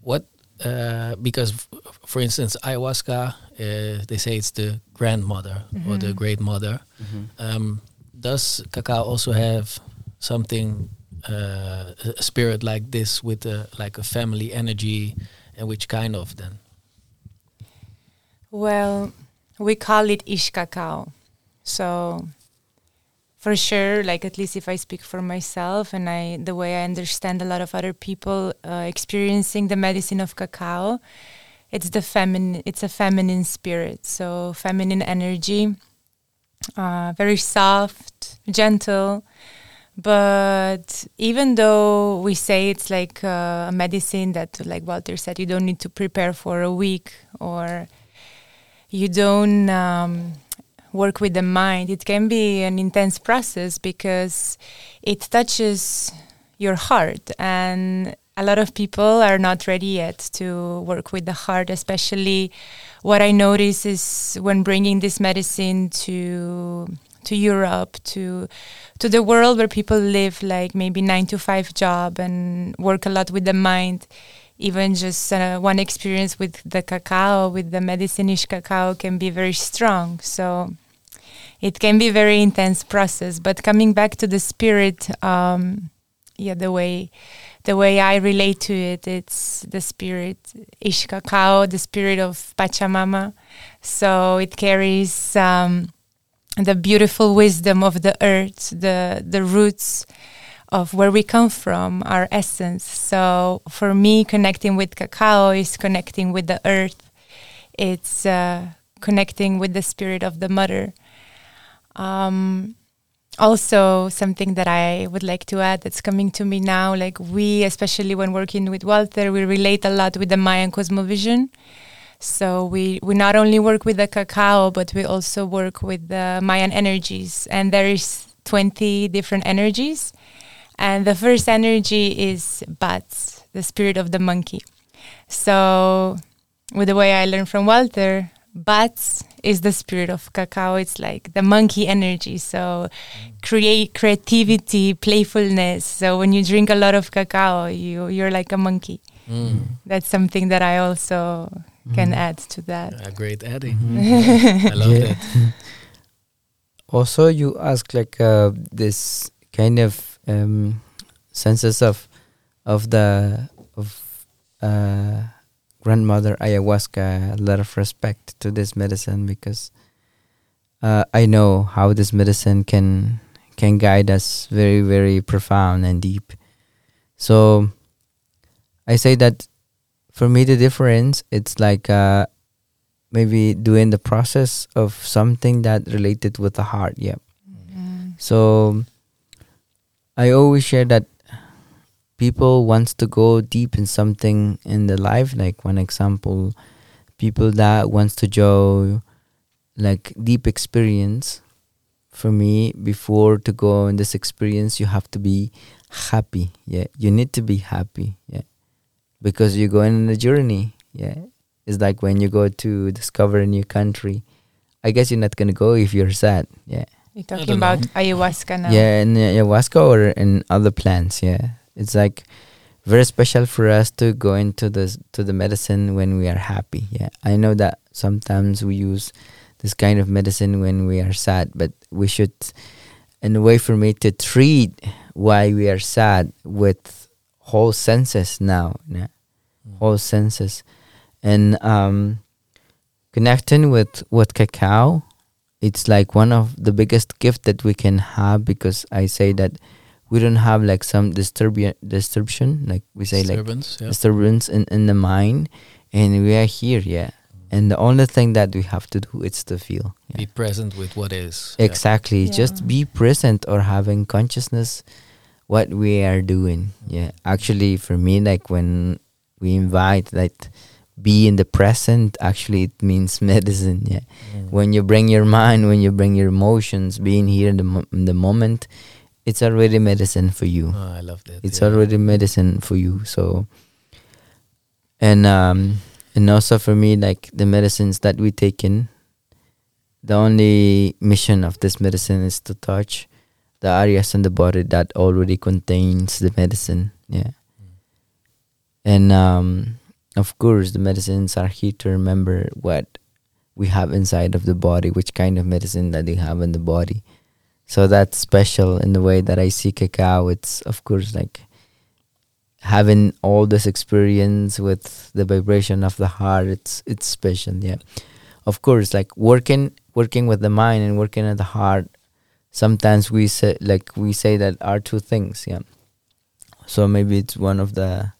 what uh, because, for instance, ayahuasca, uh, they say it's the grandmother mm-hmm. or the mm-hmm. great mother. Mm-hmm. Um, does cacao also have something, uh, a spirit like this with a, like a family energy, and which kind of then? Well, we call it Ixcacao. So for sure like at least if i speak for myself and i the way i understand a lot of other people uh, experiencing the medicine of cacao it's the feminine it's a feminine spirit so feminine energy uh, very soft gentle but even though we say it's like uh, a medicine that like walter said you don't need to prepare for a week or you don't um, work with the mind, it can be an intense process because it touches your heart. And a lot of people are not ready yet to work with the heart, especially what I notice is when bringing this medicine to to Europe, to to the world where people live like maybe nine to five job and work a lot with the mind. Even just uh, one experience with the cacao, with the medicine-Ixcacao, can be very strong. So it can be very intense process. But coming back to the spirit, um, yeah, the way the way I relate to it, it's the spirit Ixcacao, the spirit of Pachamama. So it carries um, the beautiful wisdom of the earth, the the roots of where we come from, our essence. So for me, connecting with cacao is connecting with the earth. It's uh, connecting with the spirit of the mother. Um, also, something that I would like to add that's coming to me now, like we, especially when working with Walter, we relate a lot with the Mayan cosmovision. So we, we not only work with the cacao, but we also work with the Mayan energies. And there is 20 different energies. And the first energy is B'atz', the spirit of the monkey. So, with the way I learned from Walter, B'atz' is the spirit of cacao. It's like the monkey energy. So, create creativity, playfulness. So, when you drink a lot of cacao, you you're like a monkey. Mm. That's something that I also can Mhm. add to that. A great adding. Mhm. I love Yeah. that. also you ask like uh, this kind of um, senses of of the of uh, grandmother ayahuasca a lot of respect to this medicine because uh, I know how this medicine can can guide us very very profound and deep so I say that for me the difference it's like uh, maybe doing the process of something that related with the heart yeah Mm. so i always share that people wants to go deep in something in their life. Like one example people that wants to go like deep experience for me before to go in this experience you have to be happy. Yeah you need to be happy. Yeah because you're going on a journey. Yeah it's like when you go to discover a new country i guess you're not gonna go if you're sad. Yeah You're talking about know. ayahuasca now. yeah, in ayahuasca or in other plants. Yeah, it's like very special for us to go into this to the medicine when we are happy. Yeah, I know that sometimes we use this kind of medicine when we are sad, but we should, in a way for me to treat why we are sad with whole senses now. Yeah, whole senses, and um, connecting with with cacao it's like one of the biggest gift that we can have because I say that we don't have like some disturb disturbation like we say like Disturbance, yeah. disturbance in, in the mind and we are here yeah and the only thing that we have to do is to feel yeah. Be present with what is. exactly Yeah. just be present or having consciousness what we are doing yeah actually for me like when we invite like be in the present actually it means medicine yeah Mm. when you bring your mind when you bring your emotions being here in the, mo- in the moment it's already medicine for you Oh, I love that. it's yeah. already medicine for you so and um and also for me like the medicines that we take in the only mission of this medicine is to touch the areas in the body that already contains the medicine yeah and um of course the medicines are here to remember what we have inside of the body which kind of medicine that they have in the body so that's special in the way that I see cacao. It's of course like having all this experience with the vibration of the heart. It's it's special, yeah. Of course, like working working with the mind and working at the heart. Sometimes we say like we say that are two things, yeah. So maybe it's one of the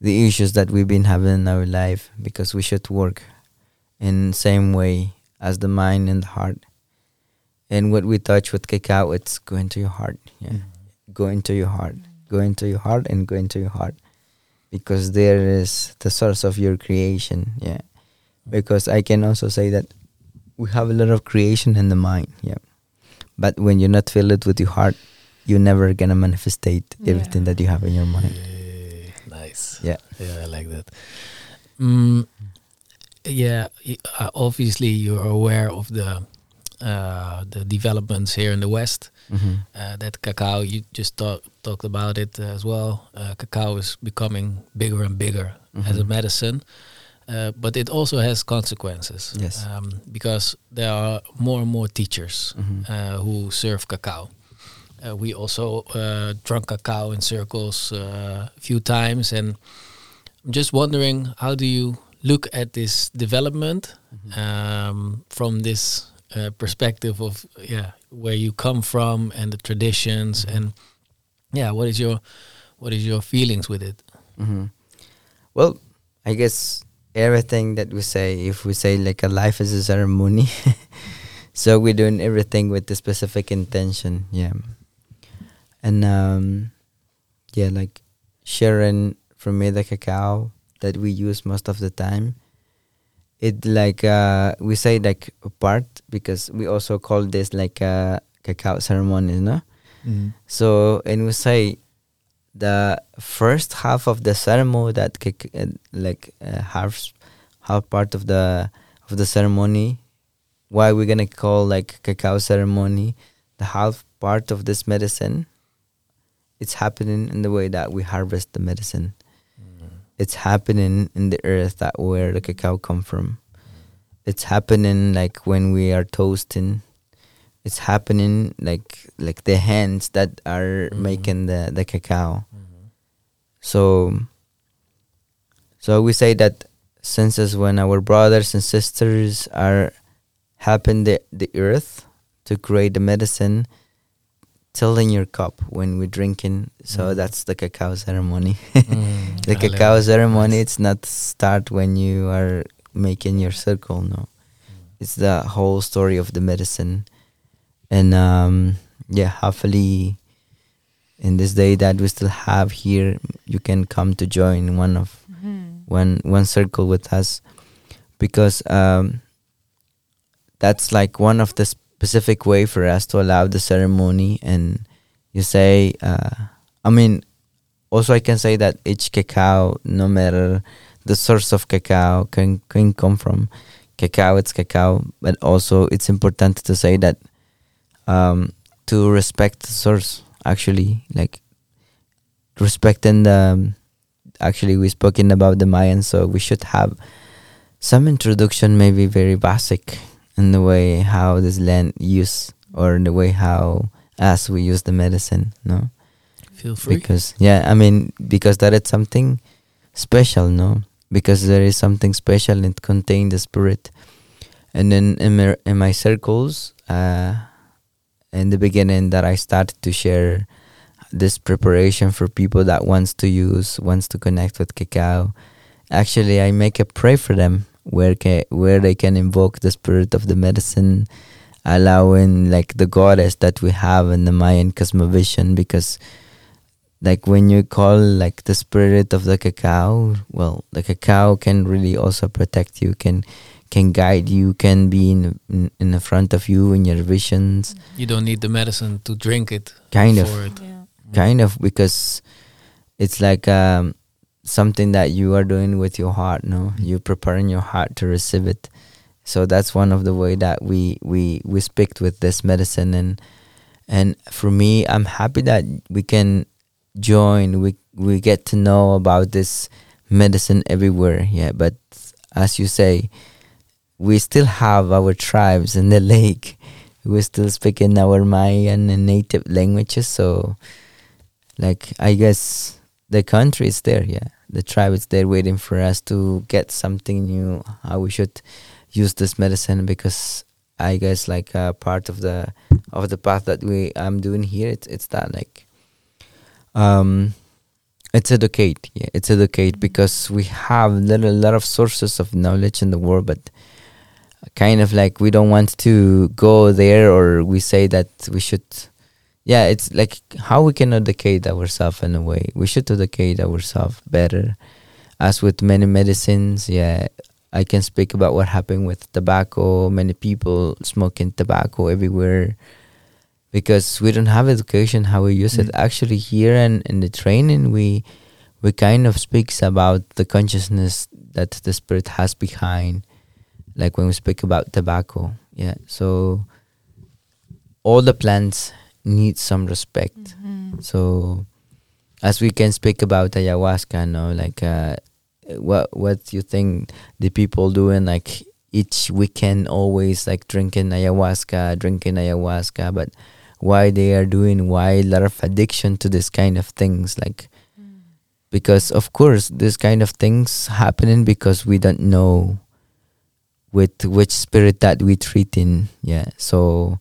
the issues that we've been having in our life because we should work in same way as the mind and the heart. And what we touch with cacao it's go into your heart yeah. Mm-hmm. Go into your heart. Go into your heart and go into your heart. Because there is the source of your creation yeah. Because i can also say that we have a lot of creation in the mind yeah. But when you're not filled it with your heart you're never gonna manifestate Yeah. everything that you have in your mind. Yeah, yeah Yeah, I like that. Mm, yeah, uh, obviously you're aware of the uh, the developments here in the West. hmm Uh, that cacao, you just talk, talked about it as well. Uh, cacao is becoming bigger and bigger as a Mhm. medicine, uh, but it also has consequences. Yes. um, because there are more and more teachers Mhm. uh, who serve cacao. Uh, we also uh, drunk cacao in circles uh, a few times, and I'm just wondering how do you look at this development um, from this uh, perspective of yeah where you come from and the traditions and yeah what is your what is your feelings with it? hmm Well, I guess everything that we say, if we say like a life is a ceremony, so we're doing everything with the specific intention, yeah. And um, yeah, like sharing from me the cacao that we use most of the time. It like uh, we say like a part because we also call this like a cacao ceremony, no? Mm. So and we say the first half of the ceremony that cac- uh, like uh, half half part of the of the ceremony why we're gonna call like cacao ceremony the half part of this medicine it's happening in the way that we harvest the medicine. It's happening in the earth that where the cacao come from. It's happening like when we are toasting. It's happening like like the hands that are Mhm. making the the cacao. So so we say that since as when our brothers and sisters are helping the the earth to create the medicine till in your cup when we're drinking. So Mhm. that's the cacao ceremony. Mm, the I cacao love it. ceremony, it's not start when you are making your circle no. It's the whole story of the medicine. And um yeah hopefully in this day that we still have here you can come to join one of one one circle with us. Because um that's like one of the specific way for us to allow the ceremony and you say uh i mean also i can say that each cacao no matter the source of cacao can can come from cacao it's cacao but also it's important to say that um to respect the source actually like respecting the actually we spoken about the Mayans, so we should have some introduction, maybe very basic in the way how this land use or the way how us we use the medicine, no? Feel free. Because yeah, I mean because that is something special, no? Because there is something special and it contain the spirit. And then in my, in my circles, uh, in the beginning that I started to share this preparation for people that wants to use wants to connect with cacao actually i make a pray for them where ca- where they can invoke the spirit of the medicine allowing like the goddess that we have in the mayan cosmovision because like when you call like the spirit of the cacao well the cacao can really also protect you can can guide you can be in in, in the front of you in your visions You don't need the medicine to drink it. Kind of. it. Yeah. kind of because it's like um, something that you are doing with your heart no? You're preparing your heart to receive it. So that's one of the way that we we we speak with this medicine. And and for me i'm happy that we can join. We we get to know about this medicine everywhere. Yeah but as you say we still have our tribes in the lake. We're still speaking our mayan and native languages. So like I guess the country is there, yeah. The tribe is there waiting for us to get something new. How we should use this medicine because I guess like uh, part of the of the path that we I'm doing here, it's it's that like um it's educate, yeah, it's educate because we have little lot of sources of knowledge in the world, but kind of like we don't want to go there or we say that we should yeah, it's like how we can educate ourselves in a way. We should educate ourselves better. As with many medicines, yeah, I can speak about what happened with tobacco. Many people smoking tobacco everywhere because we don't have education how we use it. Mm. Actually, here and in the training, we we kind of speaks about the consciousness that the spirit has behind, like when we speak about tobacco. Yeah, so all the plants need some respect. Mhm. So, as we can speak about ayahuasca, no, like uh, what what you think the people doing like each weekend always like drinking ayahuasca, drinking ayahuasca, but why they are doing why a lot of addiction to this kind of things like because of course this kind of things happening because we don't know with which spirit that we treat in yeah so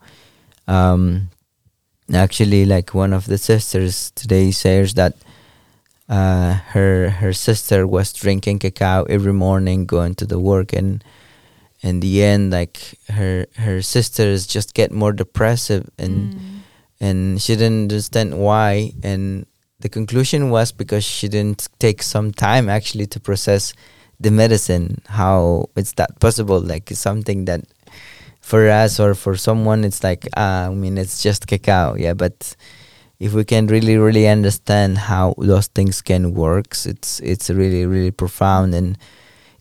um actually like one of the sisters today says that uh her her sister was drinking cacao every morning going to the work and in the end like her her sisters just get more depressive and Mm. and she didn't understand why and the conclusion was because she didn't take some time actually to process the medicine how is that possible like something that for us or for someone it's like ah, i mean it's just cacao yeah but if we can really really understand how those things can works it's it's really really profound. And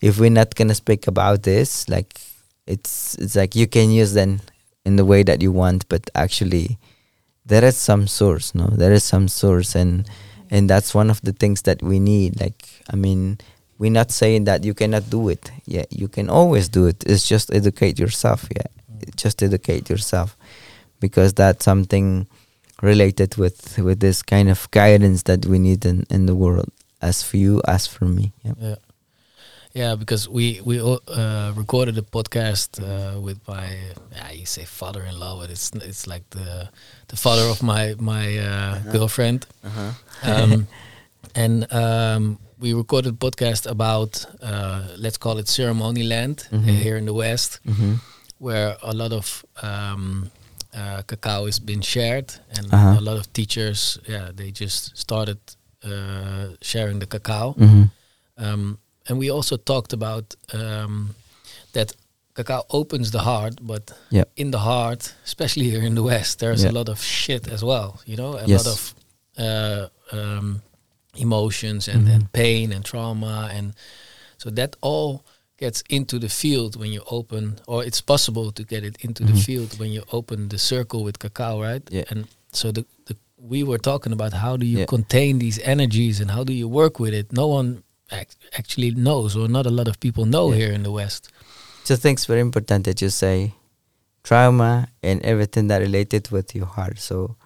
if we're not gonna speak about this like it's it's like you can use them in the way that you want but actually there is some source no? There is some source and and that's one of the things that we need. Like i mean we're not saying that you cannot do it. Yeah you can always do it. It's just educate yourself yeah. Just educate yourself. Because that's something related with with this kind of guidance that we need in in the world as for you as for me yeah. Yeah, yeah, because we we all, uh, recorded a podcast uh, with my yeah, you say father-in-law, but it's it's like the the father of my my uh, girlfriend, uh-huh. um, and um, we recorded a podcast about uh, let's call it ceremony land Mhm. here in the West, hmm where a lot of um, uh, cacao has been shared, and Uh-huh. a lot of teachers, yeah, they just started uh, sharing the cacao. hmm Um, and we also talked about um, that cacao opens the heart, but Yeah. in the heart, especially here in the West, there's Yeah. a lot of shit as well. You know, a Yes. lot of uh, um, emotions and, Mhm. and pain and trauma, and so that all gets into the field when you open, or it's possible to get it into Mhm. the field when you open the circle with cacao, right? Yeah. And so the, the we were talking about how do you Yeah. contain these energies and how do you work with it. No one ac- actually knows, or not a lot of people know Yeah. here in the West. so it's very important that you say trauma and everything that related with your heart so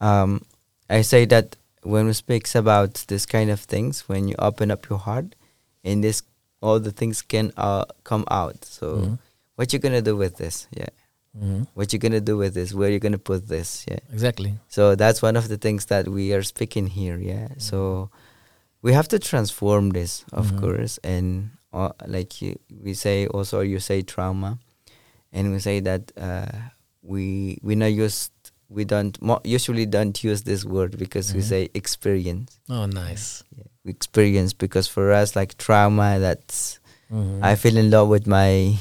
um, I say that when we speaks about this kind of things when you open up your heart and this all the things can uh, come out so Mhm. what you gonna do with this yeah Mhm. what you gonna do with this where you gonna put this yeah Exactly. so that's one of the things that we are speaking here yeah so we have to transform this of Mhm. course and uh, like you, we say also you say trauma and we say that uh, we we not used we don't mo- usually don't use this word because we Mhm. say experience Oh, nice. yeah, experience because for us like trauma that's Mhm. I feel in love with my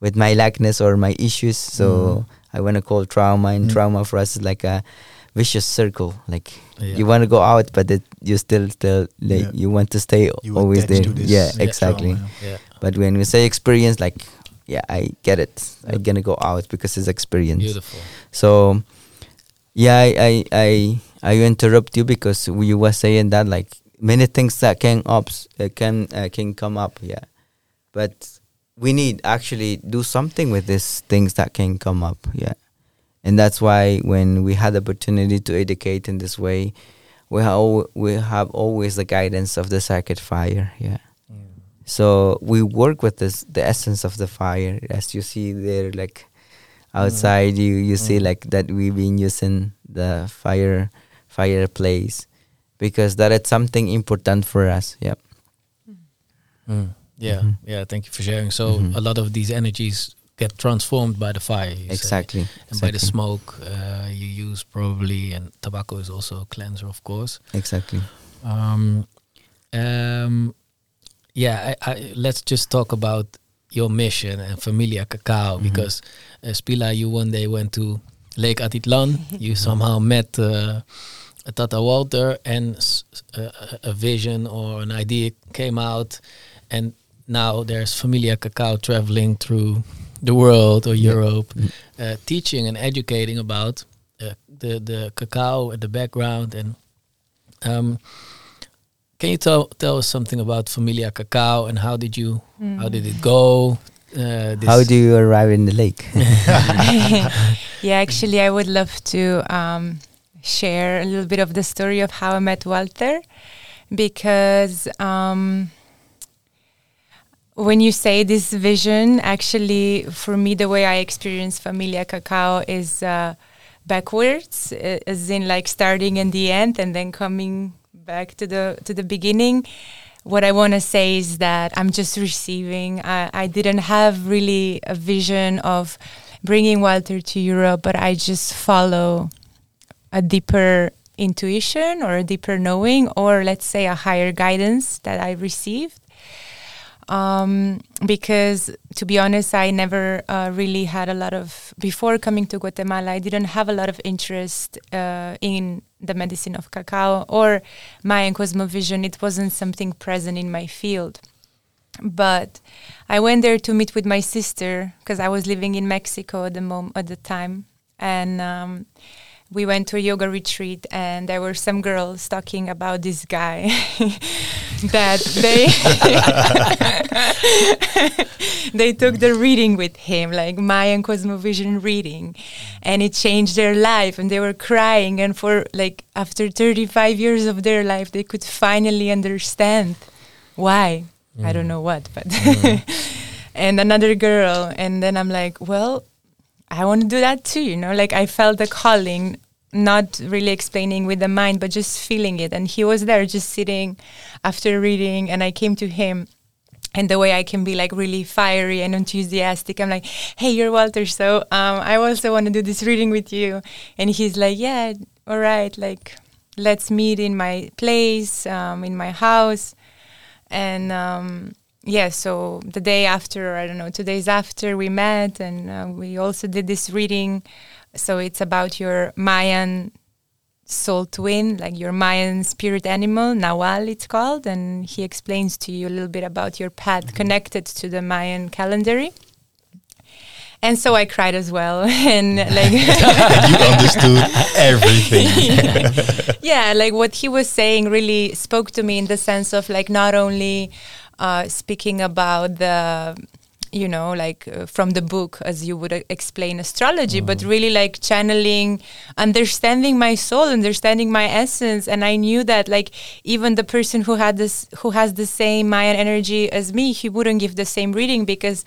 with my likeness or my issues. So Mhm. I want to call trauma, and Mm. trauma for us is like a vicious circle. Like Yeah. you want to go out, but it, you still still like Yeah. you want to stay You always there. Yeah, exactly. trauma. But when we say experience, like yeah, I get it. I'm gonna go out because it's experience. Beautiful. So yeah, I I I, I interrupt you because you were saying that like many things that can ups uh, can uh, can come up. Yeah, but we need actually do something with these things that can come up. Yeah, and that's why when we had the opportunity to educate in this way, we have we have always the guidance of the sacred fire. Yeah. Mm. So we work with this the essence of the fire as you see there like outside you you see Mm. like that we've been using the fire fireplace because that is something important for us. Yep. Mm. Yeah, Mhm. yeah. Thank you for sharing. So Mhm. a lot of these energies get transformed by the fire. you say. Exactly. And by the smoke uh, you use probably, and tobacco is also a cleanser, of course. Exactly. Um, um, yeah, I, I, let's just talk about your mission and Familia Cacao Mhm. because uh, Spela, you one day went to Lake Atitlan. you somehow met uh, Tata Walter, and a vision or an idea came out, and now there's Familia Cacao traveling through the world or Europe, Mm. uh, teaching and educating about uh, the the cacao the background and um, can you tell tell us something about Familia Cacao and how did you how did it go? Uh, this- How do you arrive in the lake? yeah, actually, I would love to um, share a little bit of the story of how I met Walter, because um, when you say this vision, actually, for me, the way I experience Familia Cacao is uh, backwards, uh, as in like starting in the end and then coming back to the to the beginning. What I want to say is that I'm just receiving. I, I didn't have really a vision of bringing Walter to Europe, but I just follow a deeper intuition or a deeper knowing, or let's say a higher guidance that I received. Um, because to be honest, I never uh, really had a lot of before coming to Guatemala. I didn't have a lot of interest uh, in the medicine of cacao or Mayan cosmovision. It wasn't something present in my field. But I went there to meet with my sister because I was living in Mexico at the mom- at the time, and um, we went to a yoga retreat and there were some girls talking about this guy that they they took the reading with him like Mayan cosmovision reading and it changed their life and they were crying and for like after 35 years of their life they could finally understand why mm. I don't know what but mm. and another girl and then I'm like well I want to do that too, you know, like I felt the calling, not really explaining with the mind, but just feeling it. And he was there just sitting after reading, and I came to him. And the way I can be like really fiery and enthusiastic, I'm like, "Hey, you're Walter, so um, I also want to do this reading with you." And he's like, "Yeah, all right, like let's meet in my place, um, in my house." And um, yeah, so the day after, I don't know, two days after, we met and uh, we also did this reading. So it's about your Mayan soul twin, like your Mayan spirit animal, Nawal, it's called. And he explains to you a little bit about your path mm-hmm. connected to the Mayan calendar. And so I cried as well, and like you understood everything. yeah. yeah, like what he was saying really spoke to me in the sense of like not only uh, speaking about the you know like uh, from the book as you would uh, explain astrology mm. but really like channeling understanding my soul understanding my essence. And i knew that like even the person who had this who has the same mayan energy as me he wouldn't give the same reading because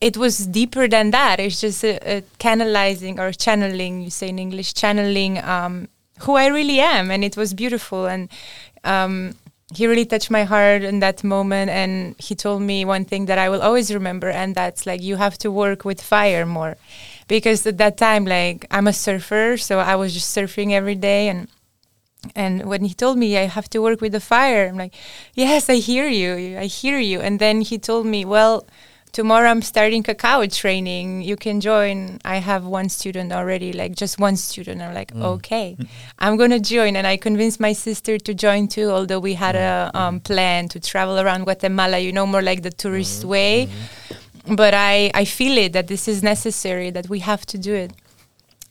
it was deeper than that. It's just a, a canalizing or channeling you say in english channeling um, who i really am. And it was beautiful. And um, he really touched my heart in that moment and he told me one thing that i will always remember and that's like you have to work with fire more. Because at that time like i'm a surfer so i was just surfing every day and and when he told me i have to work with the fire i'm like yes i hear you i hear you. And then he told me well tomorrow I'm starting cacao training. You can join. I have one student already, like just one student. I'm like, mm. okay, I'm gonna join. And I convinced my sister to join too, although we had a um, plan to travel around Guatemala, you know, more like the tourist mm-hmm. way. Mm-hmm. But I, I feel it that this is necessary, that we have to do it.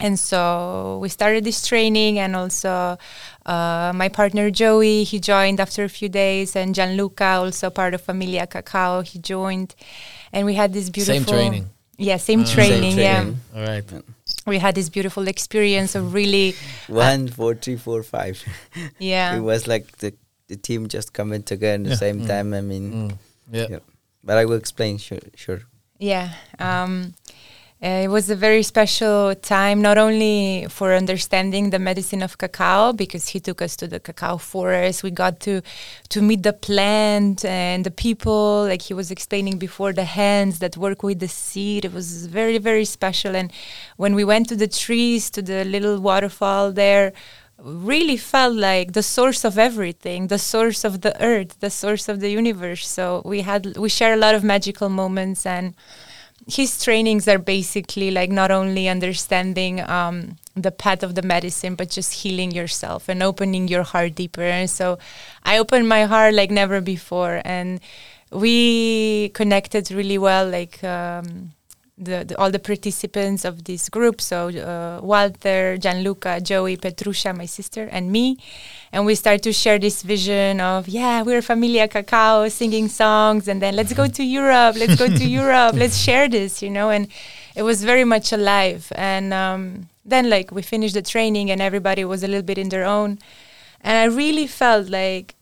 And so we started this training, and also uh, my partner Joey, he joined after a few days, and Gianluca, also part of Familia Cacao, he joined and we had this beautiful same training. Yeah, same, uh, training, same training. Yeah. All right. We had this beautiful experience of really one, four, three, four, five. Yeah. it was like the the team just coming together at the yeah. same mm. time. I mean, mm. yeah. yeah. But I will explain. Sure, sure. Yeah. Um, uh, it was a very special time, not only for understanding the medicine of cacao, because he took us to the cacao forest. We got to to meet the plant and the people, like he was explaining before, the hands that work with the seed. It was very, very special. And when we went to the trees, to the little waterfall there, really felt like the source of everything the source of the earth the source of the universe so we had we share a lot of magical moments and his trainings are basically like not only understanding um, the path of the medicine, but just healing yourself and opening your heart deeper. And so I opened my heart like never before, and we connected really well. Like um, the, the, all the participants of this group. So uh, Walter, Gianluca, Joey, Petrusha, my sister, and me, and we start to share this vision of yeah, we're Familia Cacao, singing songs, and then let's go to Europe, let's go to Europe, let's share this, you know, and it was very much alive. And um, then like we finished the training, and everybody was a little bit in their own, and I really felt like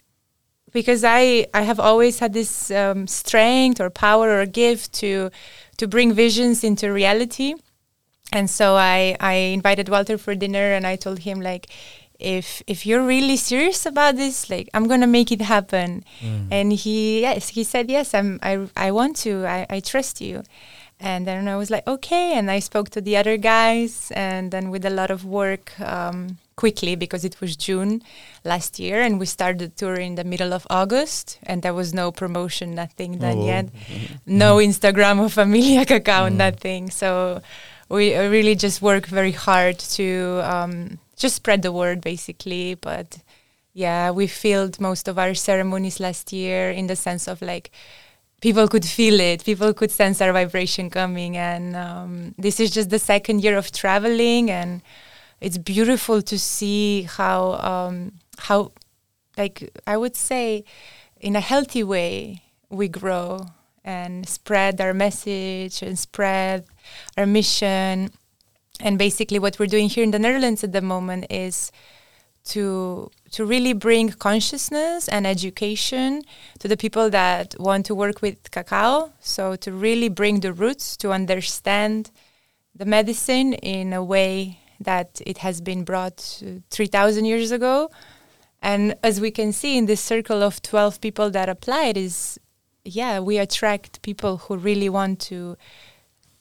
because I I have always had this um, strength or power or gift to to bring visions into reality. And so I, I invited Walter for dinner and I told him like if if you're really serious about this, like I'm gonna make it happen. Mm. And he yes, he said yes, I'm I I want to, I, I trust you. And then I was like, okay. And I spoke to the other guys, and then with a lot of work, um, quickly because it was June last year, and we started the tour in the middle of August, and there was no promotion, nothing done Oh. yet, no Instagram or Familia Cacao, nothing. So we really just work very hard to um, just spread the word, basically. But yeah, we filled most of our ceremonies last year in the sense of like people could feel it, people could sense our vibration coming, and um, this is just the second year of traveling, and it's beautiful to see how um, how like I would say in a healthy way we grow and spread our message and spread our mission. And basically, what we're doing here in the Netherlands at the moment is to to really bring consciousness and education to the people that want to work with cacao. So to really bring the roots to understand the medicine in a way that it has been brought uh, 3,000 years ago. And as we can see in this circle of 12 people that applied is, yeah, we attract people who really want to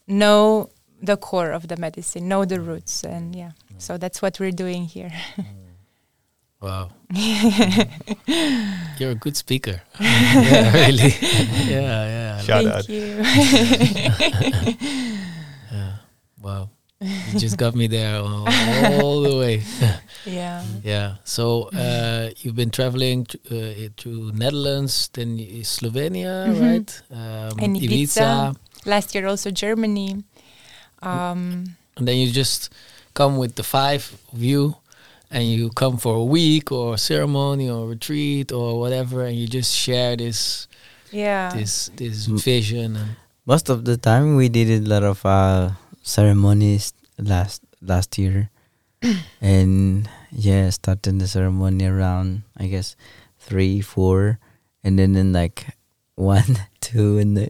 know the core of the medicine, know the roots. And yeah, so that's what we're doing here. Wow. You're a good speaker. yeah, really. yeah, yeah. Shout Thank out. you. yeah. Wow. You just got me there all, all the way. yeah. Yeah. So uh, you've been traveling to, uh, to Netherlands, then y- Slovenia, Mhm. right? Um, And Ibiza. Last year also Germany. Um, and then you just come with the five of you, and you come for a week or a ceremony or retreat or whatever, and you just share this yeah. this this vision and Most of the time, we did a lot of uh, ceremonies last last year, and yeah, starting the ceremony around I guess three, four, and then in like one, two in the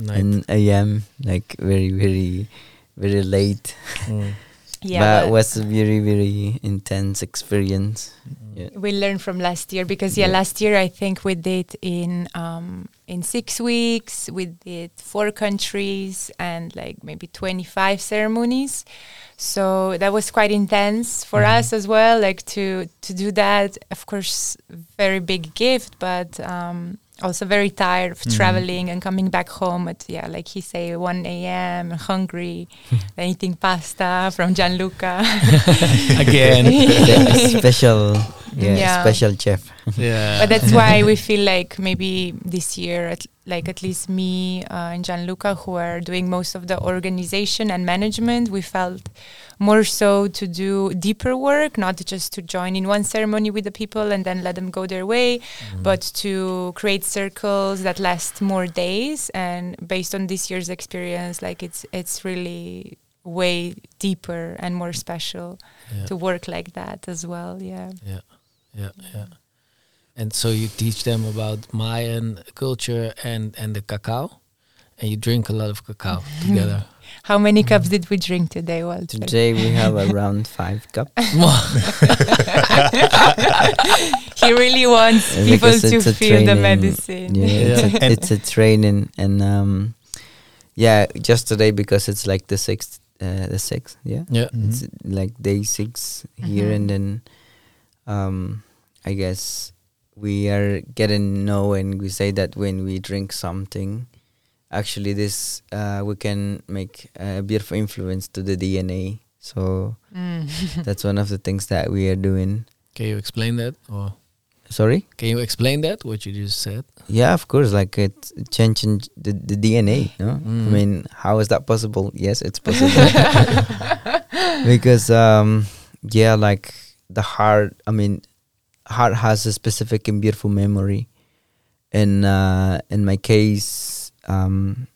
night. in a.m. like very, very, very late. Mm. yeah. but but it was a very, very intense experience. Yeah. we learned from last year because yeah, Yeah. last year I think we did in um, in six weeks we did four countries and like maybe 25 ceremonies so that was quite intense for Mhm. us as well like to to do that of course very big gift but um, also very tired of Mhm. traveling and coming back home at yeah like he say 1 a.m hungry then eating pasta from Gianluca Again. The special, yeah, Yeah. special chef. yeah. but that's why we feel like maybe this year, at, like at least me uh, and Gianluca, who are doing most of the organization and management, we felt more so to do deeper work, not just to join in one ceremony with the people and then let them go their way, Mm. but to create circles that last more days. And based on this year's experience, like it's it's really way deeper and more special yeah. to work like that as well. Yeah. Yeah, yeah, yeah. And so you teach them about Mayan culture and and the cacao, and you drink a lot of cacao together. How many cups did we drink today, Walter? Today we have around five cups. he really wants people to it's a feel the medicine. Yeah, It's, a, it's a training, and um, yeah, just today because it's like the sixth, uh, the sixth, yeah, yeah, it's like day six here, Mhm. and then um, I guess we are getting know, and we say that when we drink something, actually this uh, we can make a beautiful influence to the DNA. So Mm. that's one of the things that we are doing. Can you explain that, or Sorry. can you explain that what you just said? Yeah, of course. Like it's changing the, the DNA. No, Mm. I mean, how is that possible? Yes, it's possible. because um, yeah, like the heart. I mean, heart has a specific and beautiful memory. In uh, in my case, um,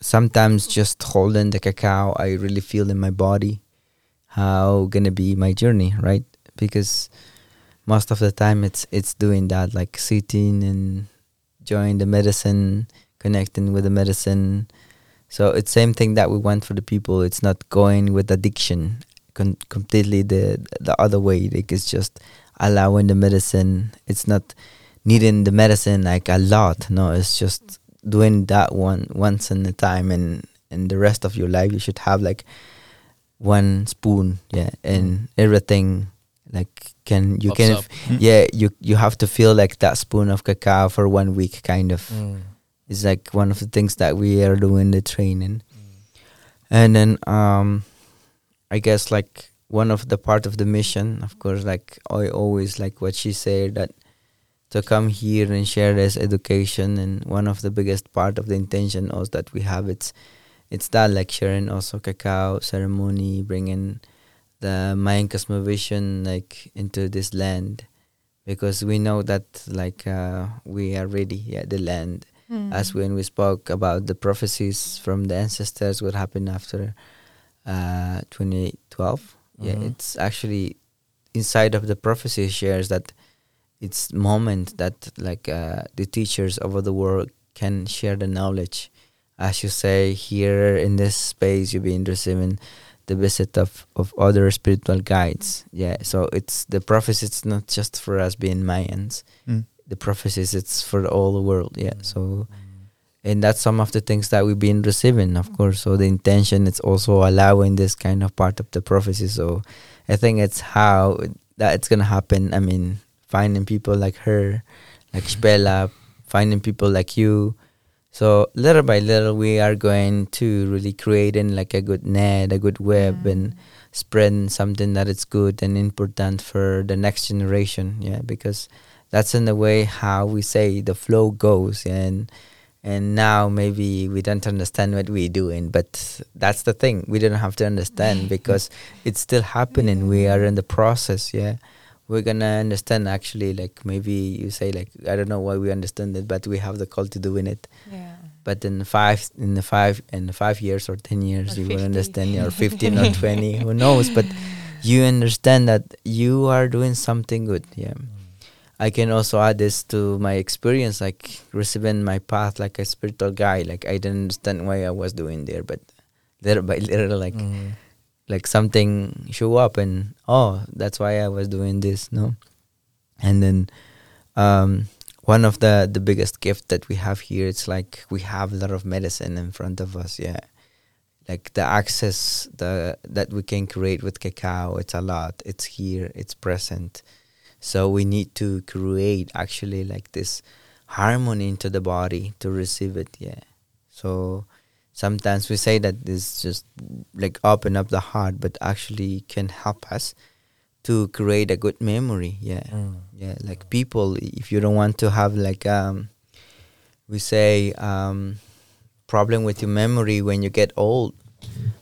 sometimes just holding the cacao, I really feel in my body how gonna be my journey, right? Because most of the time it's it's doing that, like sitting and enjoying the medicine, connecting with the medicine. So it's same thing that we want for the people. It's not going with addiction, con- completely the the other way. Like it's just allowing the medicine. It's not needing the medicine like a lot. No, it's just doing that one once in a time, and and the rest of your life you should have like one spoon, yeah, and everything like can you Pops can. Mm. yeah you you have to feel like that spoon of cacao for one week kind of Mm. it's like one of the things that we are doing the training and then um i guess like one of the part of the mission of course like i always like what she said that to come here and share this education and one of the biggest part of the intention also that we have it's it's that like sharing also cacao ceremony bringing the mayan cosmovision like into this land. Because we know that like uh, we are ready yeah the land. Mm. as when we spoke about the prophecies from the ancestors what happened after uh 2012 yeah Mhm. it's actually inside of the prophecy shares that it's moment that like uh, the teachers over the world can share the knowledge. As you say here in this space you've been receiving the visit of of other spiritual guides. Yeah so it's the prophecy it's not just for us being mayans. Mm. the prophecies it's for all the world. Yeah so and that's some of the things that we've been receiving of course. So the intention is also allowing this kind of part of the prophecy. So i think it's how that it's gonna happen. I mean finding people like her like Spela, finding people like you. So little by little we are going to really creating like a good net a good web mm-hmm. and spreading something that is good and important for the next generation. Yeah because that's in the way how we say the flow goes. And and now maybe we don't understand what we're doing but that's the thing. We don't have to understand because it's still happening. We are in the process yeah. We're gonna understand actually like maybe you say like i don't know why we understand it but we have the call to doing it. Yeah. but in five in the five in the five years or ten years Or you will 50. understand or 15 or 20 who knows? But you understand that you are doing something good yeah i can also add this to my experience like receiving my path like a spiritual guy like i didn't understand why i was doing there but little by little like Mm. like something show up and oh that's why i was doing this no? And then um one of the the biggest gift that we have here it's like we have a lot of medicine in front of us yeah. Like the access the that we can create with cacao it's a lot. It's here it's present so we need to create actually like this harmony into the body to receive it yeah so sometimes we say that this just like open up the heart but actually can help us to create a good memory yeah Mm. yeah like people if you don't want to have like um we say um problem with your memory when you get old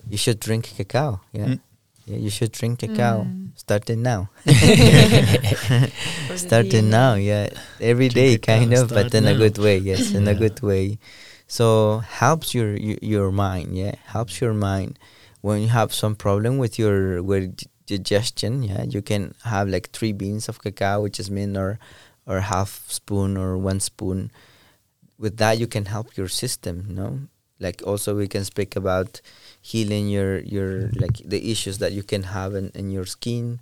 you should drink cacao yeah Mm. yeah you should drink cacao Mm. Starting now. Starting now yeah. Every Drink day cacao, kind of but start in a good way yes in a good way. So helps your, your your mind yeah. Helps your mind. When you have some problem with your with digestion yeah you can have like three beans of cacao which is mean or or half spoon or one spoon. With that you can help your system you know like also we can speak about healing your your like the issues that you can have in, in your skin.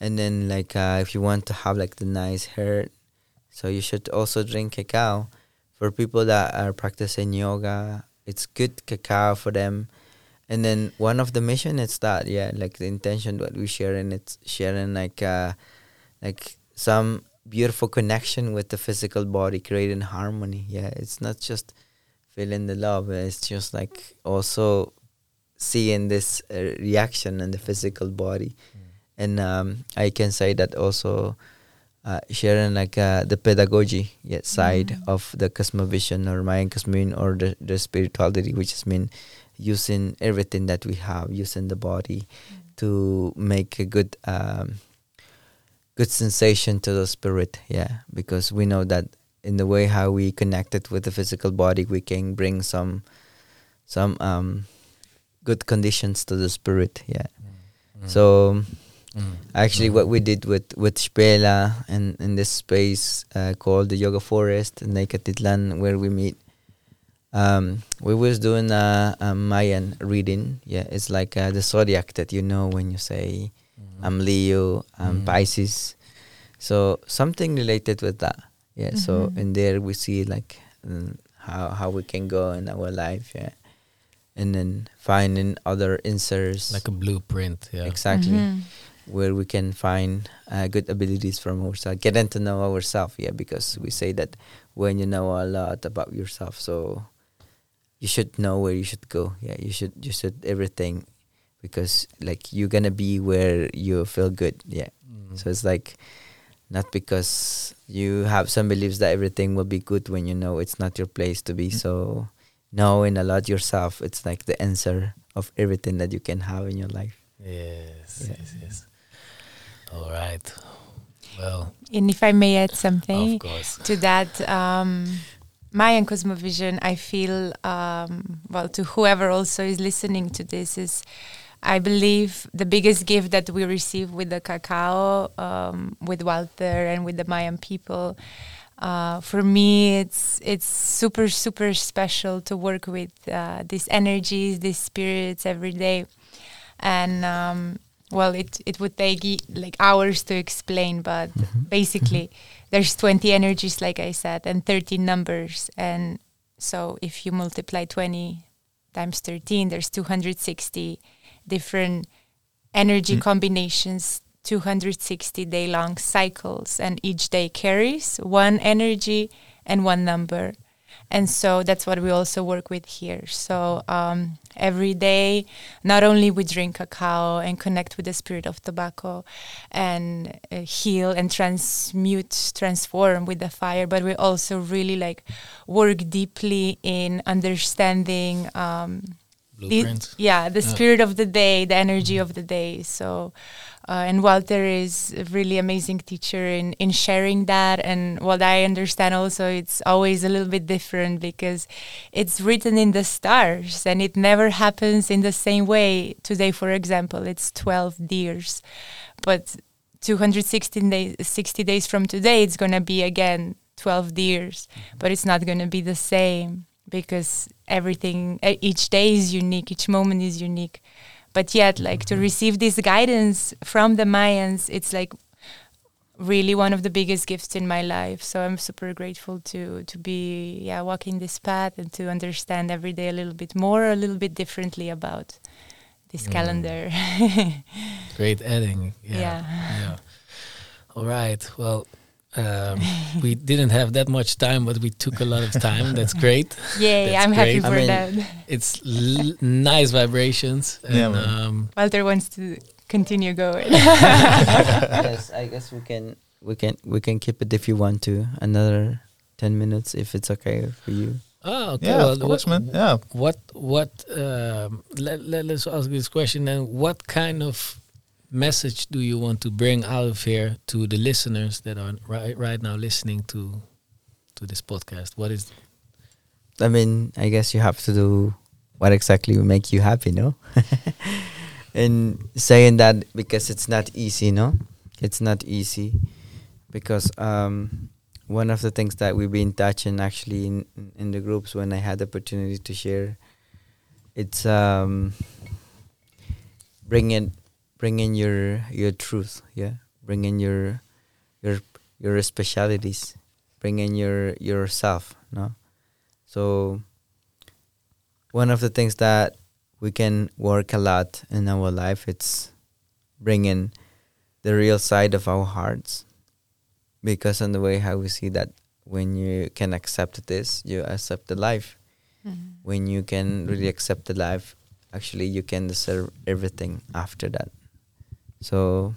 And then like uh, if you want to have like the nice hair so you should also drink cacao. For people that are practicing yoga it's good cacao for them. And then one of the mission is that yeah like the intention that we share and it's sharing like uh like some beautiful connection with the physical body creating harmony. Yeah it's not just feeling the love it's just like also seeing this uh, reaction in the physical body and um, I can say that also uh, sharing like uh, the pedagogy yet side Mm. of the cosmovision or Mayan cosmovision or the, the spirituality, which is mean using everything that we have, using the body to make a good um, good sensation to the spirit. Yeah, because we know that in the way how we connected with the physical body, we can bring some some um, good conditions to the spirit. Yeah. Mm. So Mm. actually, what we did with with Spela and in this space uh, called the Yoga Forest in Lake Atitlan, where we meet, um, we was doing a, a Mayan reading. Yeah, it's like uh, the zodiac that you know when you say Mm. I'm Leo, I'm Mm. Pisces. So something related with that. Yeah. So Mhm. in there we see like mm, how how we can go in our life. Yeah. And then finding other answers. like a blueprint. Yeah. exactly Mhm. where we can find uh, good abilities from ourselves, getting to know ourselves. Yeah, because we say that when you know a lot about yourself, so you should know where you should go. Yeah, you should you should everything because like you're gonna be where you feel good. Yeah, Mm. so it's like not because you have some beliefs that everything will be good when you know it's not your place to be. Mm. So knowing a lot yourself, it's like the answer of everything that you can have in your life. Yes, Yeah. yes, yes. All right. Well, And if I may add something of course. to that, um, Mayan Cosmovision, I feel, um, well, to whoever also is listening to this, is I believe the biggest gift that we receive with the cacao, um, with Walter and with the Mayan people. Uh, for me, it's it's super super special to work with uh, these energies, these spirits every day, and um, well, it it would take like hours to explain, but basically, there's 20 energies, like I said, and 13 numbers, and so if you multiply 20 times 13, there's 260 different energy Mm. combinations 260 day long cycles and each day carries one energy and one number and so that's what we also work with here so um, every day not only we drink cacao and connect with the spirit of tobacco and uh, heal and transmute transform with the fire but we also really like work deeply in understanding um, the- yeah, the Yeah. spirit of the day, the energy of the day. So, uh, and Walter is a really amazing teacher in in sharing that. And what I understand also, it's always a little bit different because it's written in the stars, and it never happens in the same way. Today, for example, it's twelve years, but 216 days, 60 days from today, it's gonna be again 12 years, but it's not gonna be the same because everything each day is unique. Each moment is unique but yet like to receive this guidance from the mayans it's like really one of the biggest gifts in my life so i'm super grateful to to be yeah walking this path and to understand every day a little bit more a little bit differently about this Mm. calendar Great adding. Yeah. Yeah. yeah. All right. Well, um, we didn't have that much time, but we took a lot of time. That's great. yay That's i'm happy great. I for mean- that It's l- nice vibrations. And, Yeah, um, walter wants to continue going yes, I guess we can we can we can keep it if you want to another ten minutes if it's okay for you. oh, okay. Yeah, well, of course, what, man. Yeah. What what um, let, let let's ask this question then. What kind of message do you want to bring out of here to the listeners that are right right now listening to to this podcast? What is I mean, I guess you have to do what exactly will make you happy, no? and saying that because it's not easy, no? It's not easy because um, one of the things that we've been touching actually in, in the groups when I had the opportunity to share, it's um, bringing bringing your your truth, yeah, bringing your your your specialities, bringing your yourself, no. So one of the things that we can work a lot in our life it's bringing the real side of our hearts. Because on the way how we see that when you can accept this you accept the life. Mm-hmm. When you can really accept the life actually you can deserve everything after that so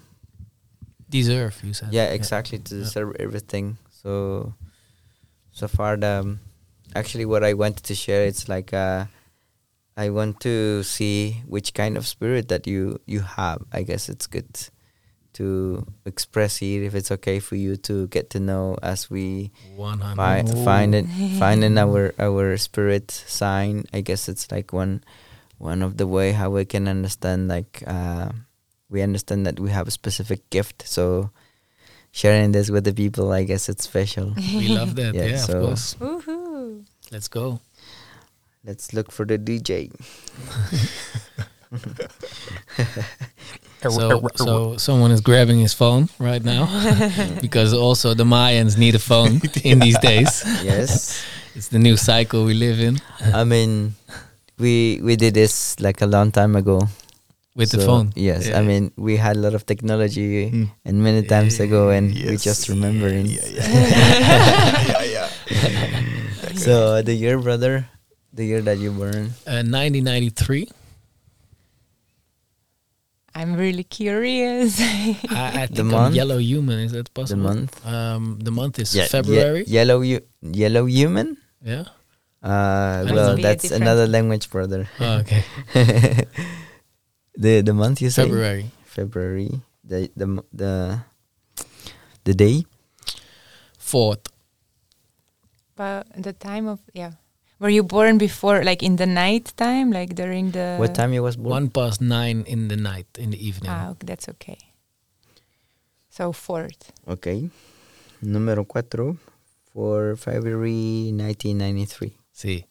deserve? You said. yeah exactly to Yeah. deserve everything so so far the actually what i wanted to share it's like uh i want to see which kind of spirit that you you have i guess it's good to express here if it's okay for you to get to know as we One fi- find it finding our our spirit sign i guess it's like one one of the way how we can understand like uh we understand that we have a specific gift so sharing this with the people i guess it's special We love that. Yeah, yeah, so- of course. Woohoo. Let's go. let's look for the dj So, so someone is grabbing his phone right now because also the Mayans need a phone in these days. yes It's the new cycle we live in. i mean we we did this like a long time ago with the phone. Yes, Yeah. I mean we had a lot of technology Mm. and many times ago, and we just remembering. Yeah, yeah, yeah, yeah. So the year, brother, the year that you born. Uh, 1993. I'm really curious. I, I think The I'm month? yellow human. Is that possible? The month? Um, the month is Ye- February. yellow, you, yellow human. Yeah. Uh, well, that's another language, brother. Oh, okay. The the month you say February. February. The the the the day. Fourth. but the time of yeah, were you born before, like in the night time, like during the what time you was born? One past nine in the night, in the evening. Ah, okay, that's okay. So fourth. Okay. Número cuatro for February 1993. See.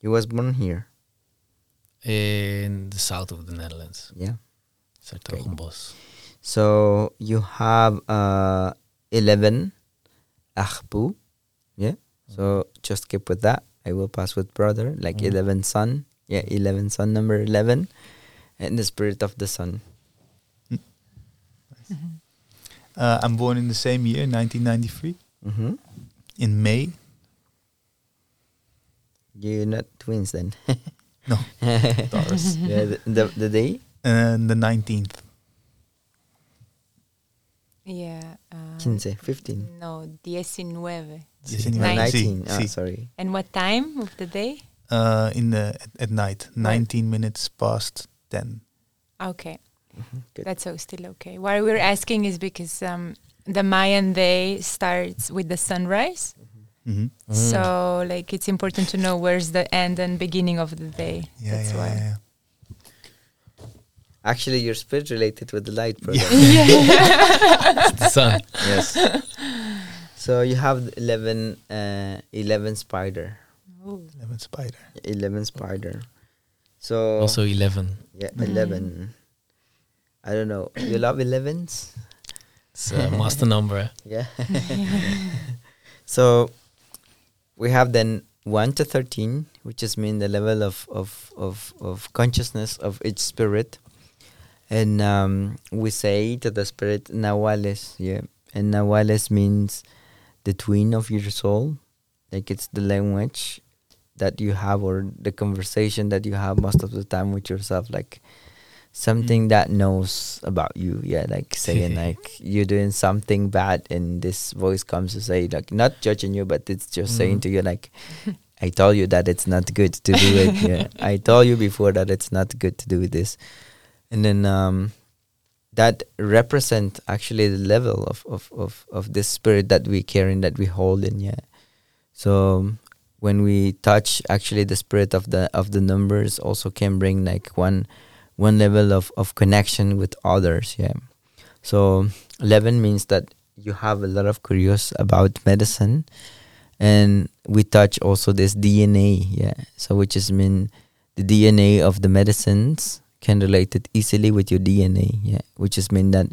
You was born here. In the south of the Netherlands. Yeah. 's-Hertogenbosch. So you have uh 11 Ajpu. Yeah. So just keep with that. I will pass with brother, like Mm. 11 sun. Yeah, 11 sun, number 11. And the spirit of the sun. Uh, I'm born in the same year, 1993, Mm-hmm. in May. You're not twins then. No, Taurus. yeah, the, the, the day? And the 19th. Yeah. Uh, 15, 15. No, 19. Yes, 19. See, Ah, sorry. And what time of the day? Uh, in the at, at night, 19 minutes past 10. Okay, Good. that's so still okay. Why we're asking is because um, the Mayan day starts with the sunrise. Hmm So like it's important to know where's the end and beginning of the day. Yeah, That's yeah, why. yeah, yeah. Actually, you're spirit related with the light, brother. It's the sun. yes. So you have the 11, uh, 11 spider. Ooh. 11 spider. 11 spider. So Also 11. yeah, 11. I don't know. You love 11s? It's a master number. Yeah. so we have then 1 to 13, which just mean the level of, of, of, of consciousness of each spirit. And um, we say to the spirit, Nawales, yeah. And Nawales means the twin of your soul. Like it's the language that you have or the conversation that you have most of the time with yourself. Like something that knows about you. Yeah, like saying like you're doing something bad and this voice comes to say like not judging you but it's just saying Mm. to you like I told you that it's not good to do it. Yeah. I told you before that it's not good to do this. And then um that represent actually the level of, of, of, of this spirit that we carry and that we hold in, yeah. So when we touch actually the spirit of the of the numbers also can bring like one one level of, of connection with others yeah. So 11 means that you have a lot of curious about medicine and we touch also this dna yeah. So which is mean the dna of the medicines can relate it easily with your dna yeah. Which is mean that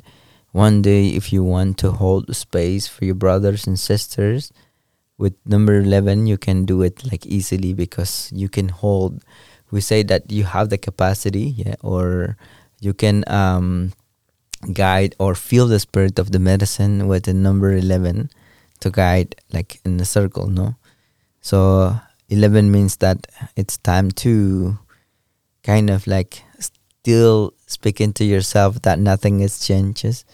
one day if you want to hold space for your brothers and sisters with number 11 you can do it like easily because you can hold we say that you have the capacity yeah or you can um guide or feel the spirit of the medicine with the number 11 to guide like in a circle no? So 11 means that it's time to kind of like still speaking to yourself that nothing is changes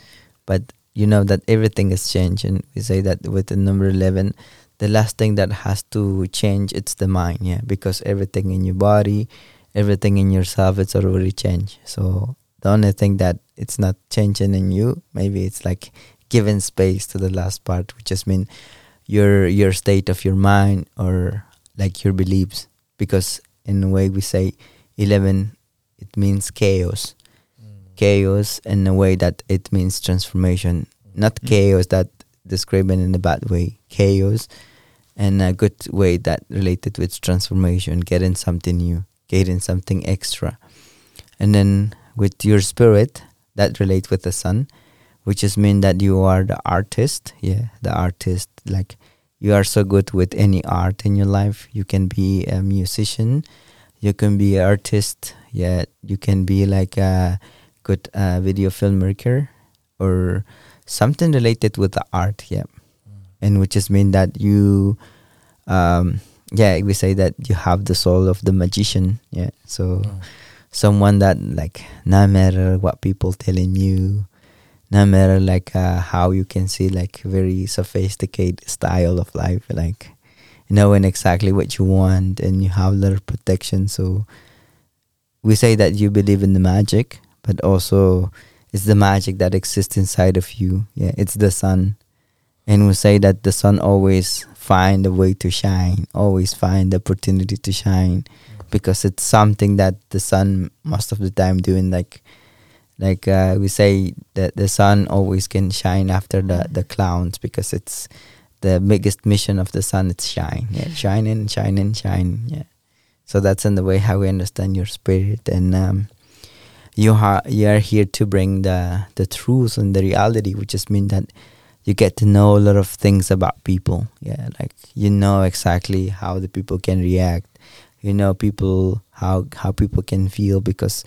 but you know that everything is changing. We say that with the number 11 the last thing that has to change it's the mind yeah because everything in your body everything in yourself it's already changed. So the only thing that it's not changing in you maybe it's like giving space to the last part which just mean your your state of your mind or like your beliefs. Because in a way we say 11 it means chaos. Chaos in a way that it means transformation. Not Mm. chaos that describing in a bad way chaos and a good way that related with transformation getting something new getting something extra. And then with your spirit that relates with the sun which is mean that you are the artist. Yeah the artist. Like you are so good with any art in your life. You can be a musician. You can be an artist. Yeah you can be like a good uh, video filmmaker or something related with the art yeah and which just mean that you um yeah we say that you have the soul of the magician yeah so Mm. someone that like no matter what people telling you no matter like uh, how you can see like very sophisticated style of life like knowing exactly what you want and you have a lot of protection so we say that you believe in the magic but also it's the magic that exists inside of you. Yeah it's the sun. And we say that the sun always find a way to shine always find the opportunity to shine because it's something that the sun most of the time doing like like uh, we say that the sun always can shine after the the clouds because it's the biggest mission of the sun it's shine. Yeah shining shining shine yeah. So that's in the way how we understand your spirit. And um, you ha- you are here to bring the the truth and the reality which just mean that you get to know a lot of things about people. Yeah like you know exactly how the people can react. You know people how how people can feel because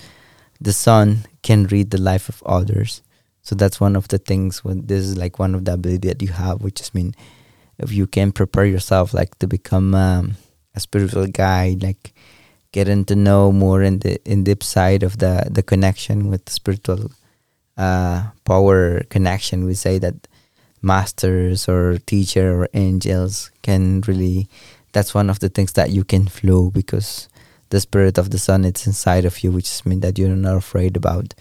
the sun can read the life of others. So that's one of the things when this is like one of the ability that you have which is mean if you can prepare yourself like to become um, a spiritual guide like getting to know more in the in deep side of the the connection with spiritual uh, power connection. We say that masters or teacher or angels can really that's one of the things that you can flow because the spirit of the sun it's inside of you which means that you're not afraid about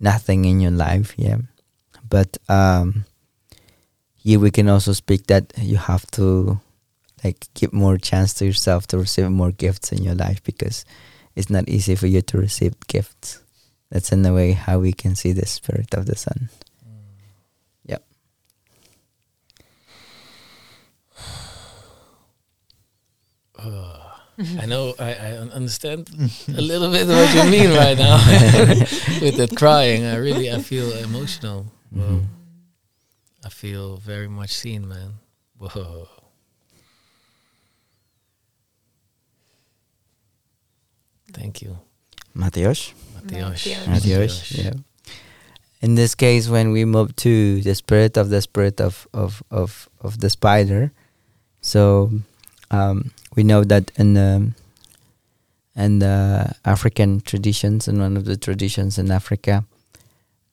nothing in your life yeah. But um here we can also speak that you have to like give more chance to yourself to receive more gifts in your life because it's not easy for you to receive gifts that's in a way how we can see the spirit of the sun yep I know I, I understand a little bit what you mean right now with that crying. I really I feel emotional. Whoa. Mhm. I feel very much seen, man. Whoa. Thank you, Matyox Matyox. Matyox. Matyox yeah. In this case when we move to the spirit of the spirit of of of, of the spider so um, we know that in the in the African traditions and one of the traditions in Africa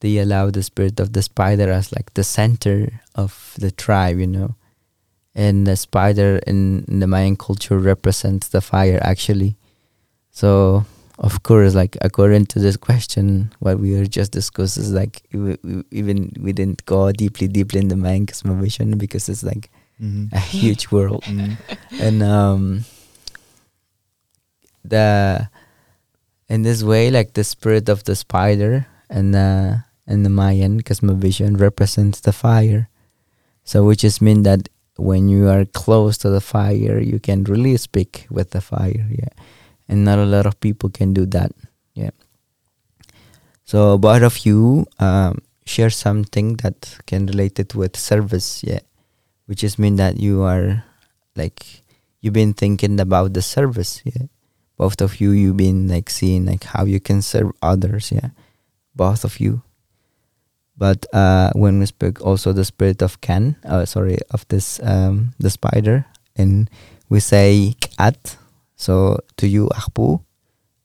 they allow the spirit of the spider as like the center of the tribe you know. And the spider in, in the Mayan culture represents the fire actually so of course like according to this question what we were just discussed is like we, we, even we didn't go deeply deeply in the Mayan cosmovision because it's like Mhm. a huge world Mm. and um the in this way like the spirit of the spider and the and the mayan cosmovision represents the fire so which is mean that when you are close to the fire you can really speak with the fire yeah and not a lot of people can do that. Yeah. So both of you um, share something that can relate it with service. Yeah. Which is mean that you are like you've been thinking about the service. Yeah. Both of you you've been like seeing like how you can serve others. Yeah. Both of you. But uh when we speak also the spirit of can uh, sorry of this um the spider and we say kat so to you Ajpu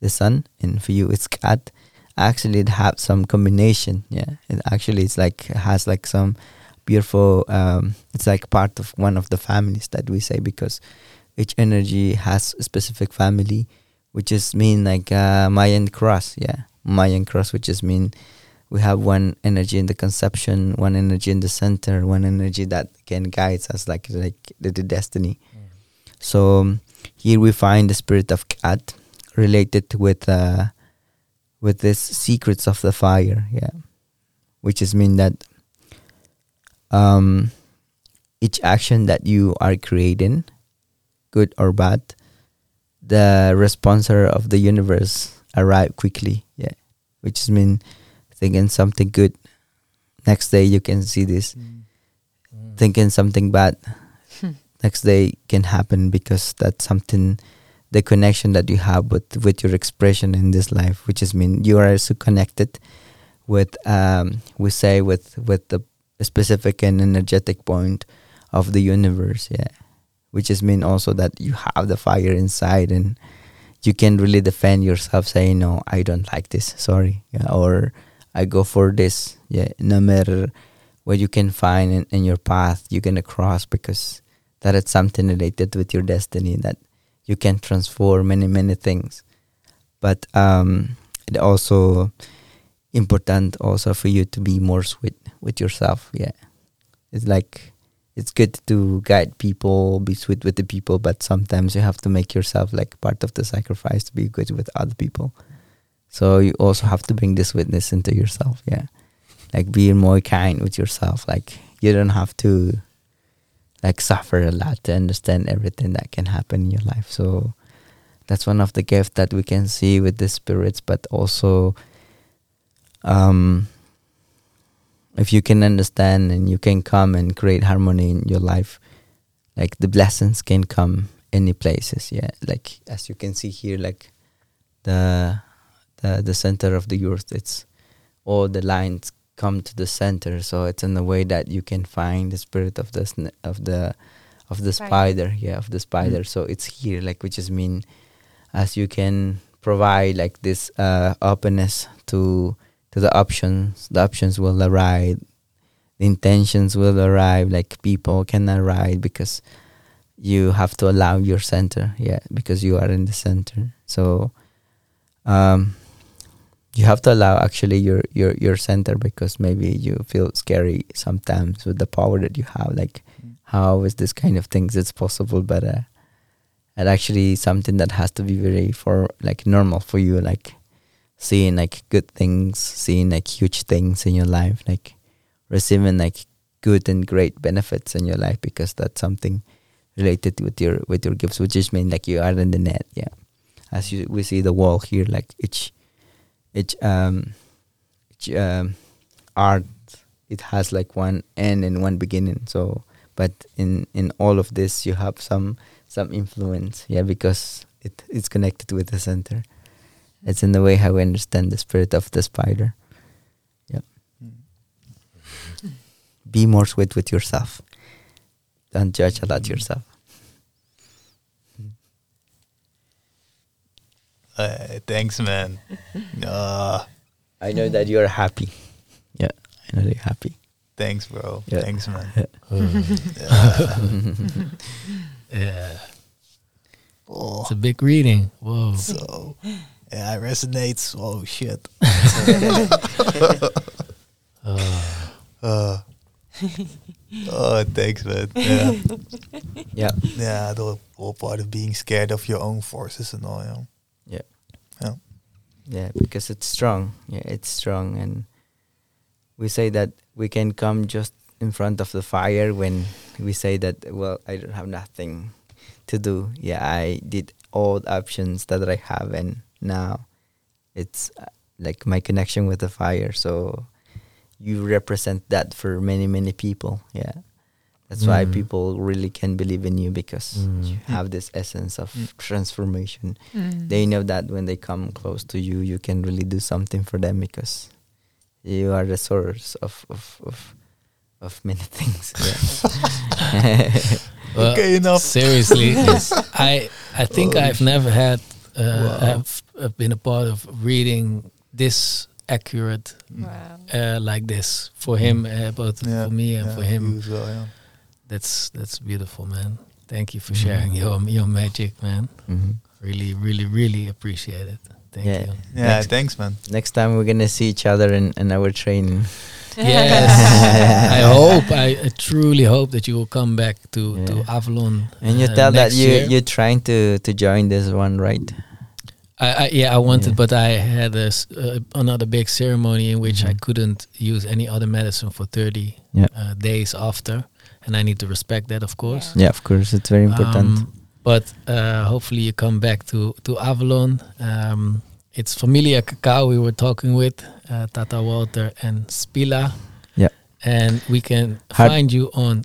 the sun and for you it's kat. Actually it have some combination yeah. It actually it's like has like some beautiful um, it's like part of one of the families that we say because each energy has a specific family which is mean like uh, mayan cross yeah. Mayan cross which is mean we have one energy in the conception one energy in the center one energy that can guide us like like the, the destiny. So um, here we find the spirit of kat related with uh, with this secrets of the fire yeah which is mean that um, each action that you are creating, good or bad, the responder of the universe arrive quickly. Yeah, which is mean thinking something good, next day you can see this. Thinking something bad, next day can happen because that's something the connection that you have with with your expression in this life, which is mean you are also connected with um, we say with with the specific and energetic point of the universe, yeah. Which is mean also that you have the fire inside and you can really defend yourself saying no i don't like this sorry yeah, or i go for this yeah no matter what you can find in, in your path you're gonna cross because that is something related with your destiny that you can transform many many things but um it also important also for you to be more sweet with yourself yeah it's like it's good to guide people, be sweet with the people, but sometimes you have to make yourself like part of the sacrifice to be good with other people. So you also have to bring this witness into yourself, yeah. Like being more kind with yourself. Like you don't have to like suffer a lot to understand everything that can happen in your life. So that's one of the gifts that we can see with the spirits, but also um if you can understand and you can come and create harmony in your life like the blessings can come any places yeah like as you can see here like the the the center of the earth it's all the lines come to the center. So it's in a way that you can find the spirit of the sn- of the of the Spider. spider. Yeah of the spider. So it's here like which is mean as you can provide like this uh openness to to the options. The options will arrive. The intentions will arrive. Like people can arrive because you have to allow your center. Yeah because you are in the center. So um you have to allow actually your your your center because maybe you feel scary sometimes with the power that you have. Like how is this kind of things it's possible but uh and actually something that has to be very for like normal for you like seeing like good things seeing like huge things in your life like receiving like good and great benefits in your life because that's something related with your with your gifts which is mean like you are in the net yeah. As you we see the wall here like each each um each um art it has like one end and one beginning. So but in in all of this you have some some influence. Yeah because it it's connected with the center. It's in the way how we understand the spirit of the spider. Yeah. Be more sweet with yourself. Don't judge a lot yourself Uh, thanks, man. Uh, i know that you're happy yeah i know you're happy thanks, bro. Yeah. Thanks, man. Yeah, Oh, it's a big reading. Whoa. so yeah, it resonates. Oh shit. uh, oh, thanks, man. Yeah, yeah yeah. The whole part of being scared of your own forces and all. Yeah. yeah Yeah. yeah because it's strong. Yeah it's strong. And we say that we can come just in front of the fire when we say that well i don't have nothing to do. Yeah i did all the options that i have and now it's uh, like my connection with the fire. So you represent that for many many people. Yeah that's why Mm. people really can believe in you because Mm. you have this essence of Mm. transformation Mm. they know that when they come close to you you can really do something for them because you are the source of of of, of many things. Well, Okay, enough. Seriously, I I think Oh, I've never had uh, Wow. have uh, been a part of reading this accurate Wow. uh, like this for him, uh, both Yeah, for me and yeah, for him. You as well, yeah. That's that's beautiful, man. Thank you for sharing your your magic, man. Mhm. Really, really, really appreciate it. Thank Yeah. you. Yeah, Next- thanks, man. next time we're gonna see each other in, in our training Yes, I hope. I uh, truly hope that you will come back to to Avalon. and you uh, tell that you year. you're trying to to join this one right I, I yeah, I wanted, Yeah. but I had a s uh, another big ceremony in which I Mhm. couldn't use any other medicine for 30 Yeah. uh, days after, and I need to respect that, of course. yeah of course it's very important Um, but uh, hopefully you come back to to Avalon. Um, it's Familia Cacao we were talking with uh, Tata Walter and Spela. Yeah. and we can How- find you on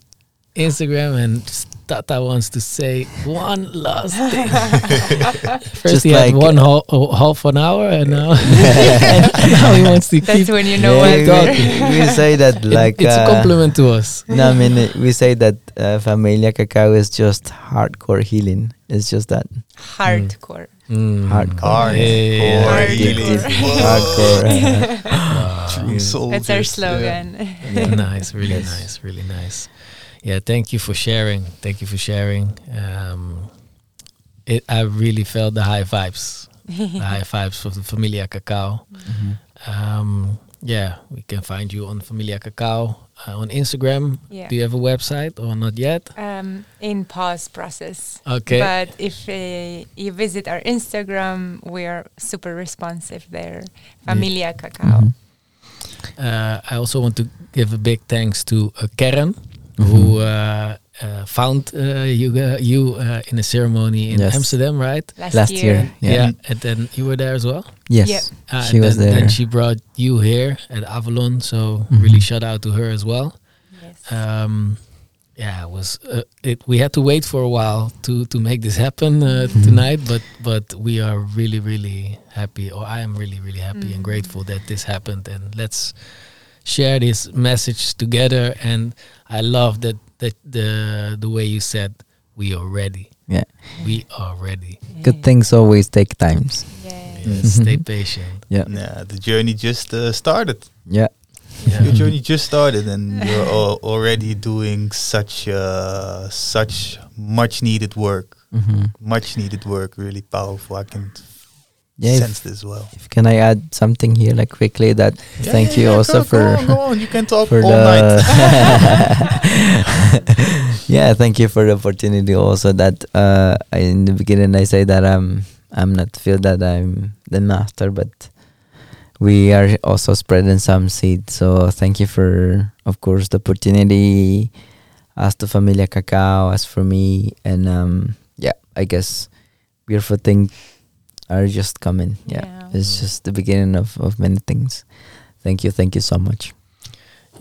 Instagram, and Tata wants to say one last thing. First Just he had like- one ho- oh, half an hour, and now, now he wants to That's keep. when you know Yeah, what. we, we say that It- like it's a uh, compliment to us. No, I mean uh, we say that uh, Familia Cacao is just hardcore healing. It's just that Hardcore. Mm. Hardcore. Yeah. Hardcore deep, healing. hardcore. uh, Wow. True soldiers. That's our yeah. slogan. nice, really Yes. nice, really nice. Yeah, thank you for sharing. Thank you for sharing. Um, it, I really felt the high vibes, the high vibes of the Familia Cacao. mhm. Um, yeah, we can find you on Familia Cacao uh, on Instagram. Yeah. Do you have a website or not yet? Um, in pause process. Okay. But if uh, you visit our Instagram, we are super responsive there. Familia Cacao. Mhm. Uh, I also want to give a big thanks to uh, Karen, Mhm. who uh, uh, found uh, you uh, you uh, in a ceremony in Yes. Amsterdam, right? Last, Last year. year, yeah. and then you were there as well. Yes, Yeah. Uh, she and was then, there. Then she brought you here at Avalon, so Mhm. really shout out to her as well. Yes. Um, yeah, it was uh, it. We had to wait for a while to to make this happen uh, Mhm. tonight, but but we are really really happy, or I am really really happy and Mhm. grateful that this happened. And let's share this message together. And I love that that the the way you said we are ready. yeah. We are ready. Good things always take times. Yeah. Yes, stay patient. Yeah, Nah, the journey just uh, started. yeah. Yeah. Your journey just started, and you're already doing such uh, such much needed work. hmm Much needed work. Really powerful. I can Yeah, if- sense this well. If can I add something here, like quickly? That Yeah, thank yeah, you also go, for go on, go on. You can talk for all the night. yeah thank you for the opportunity also that uh in the beginning i say that i'm i'm not feel that i'm the master but we are also spreading some seed so thank you for of course the opportunity as to familia cacao as for me and um yeah i guess beautiful things are just coming yeah, Yeah. it's just the beginning of of many things thank you thank you so much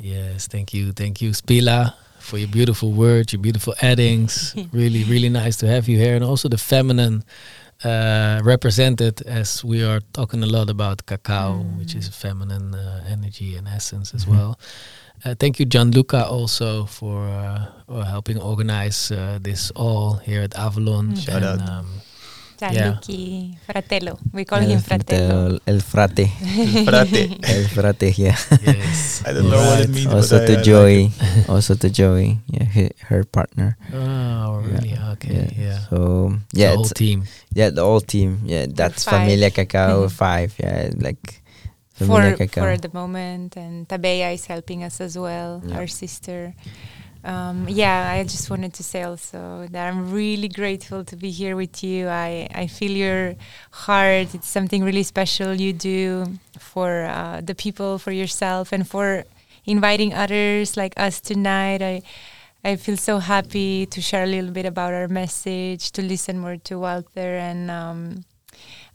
Yes, thank you, thank you, Spela, for your beautiful words, your beautiful addings. really, really nice to have you here, and also the feminine uh, represented, as we are talking a lot about cacao, which is a feminine uh, energy and essence as Mhm. well. Uh, thank you, Gianluca, also for uh, uh, helping organize uh, this all here at Avalon. Mm. Shout And, out. Um, Gianluca Fratello. We call el, him Fratello. el frate Frate. el frate yeah yes. I don't know what it Alright. means. but also I- I to like also to Joy, yeah, he, her partner. Oh, really? Okay, yeah. So yeah, the whole it's, team. yeah, the whole team. Yeah, that's five. Familia Cacao Mhm. five. Yeah, like for Familia Cacao. for the moment, and Tabea is helping us as well, Yeah. our sister. Um, yeah, I just wanted to say also that I'm really grateful to be here with you. I, I feel your heart. It's something really special you do for uh, the people, for yourself, and for inviting others like us tonight. I I feel so happy to share a little bit about our message, to listen more to Walter, and um,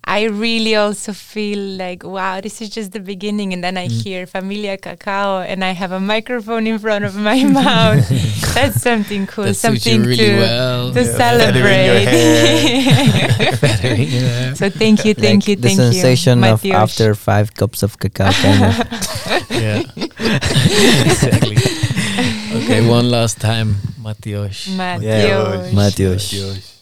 I really also feel like, wow, this is just the beginning. And then I mm. hear Familia Cacao, and I have a microphone in front of my mouth. That's something cool, That suits you something really to well. to Yeah, feather in your celebrate. Feathering in her. so thank you, thank like you, the thank sensation you, of Matyox. after five cups of cacao. Kind of. yeah. exactly. Okay, one last time, Matyox. Matyox. Yeah, Matyox. Matyox.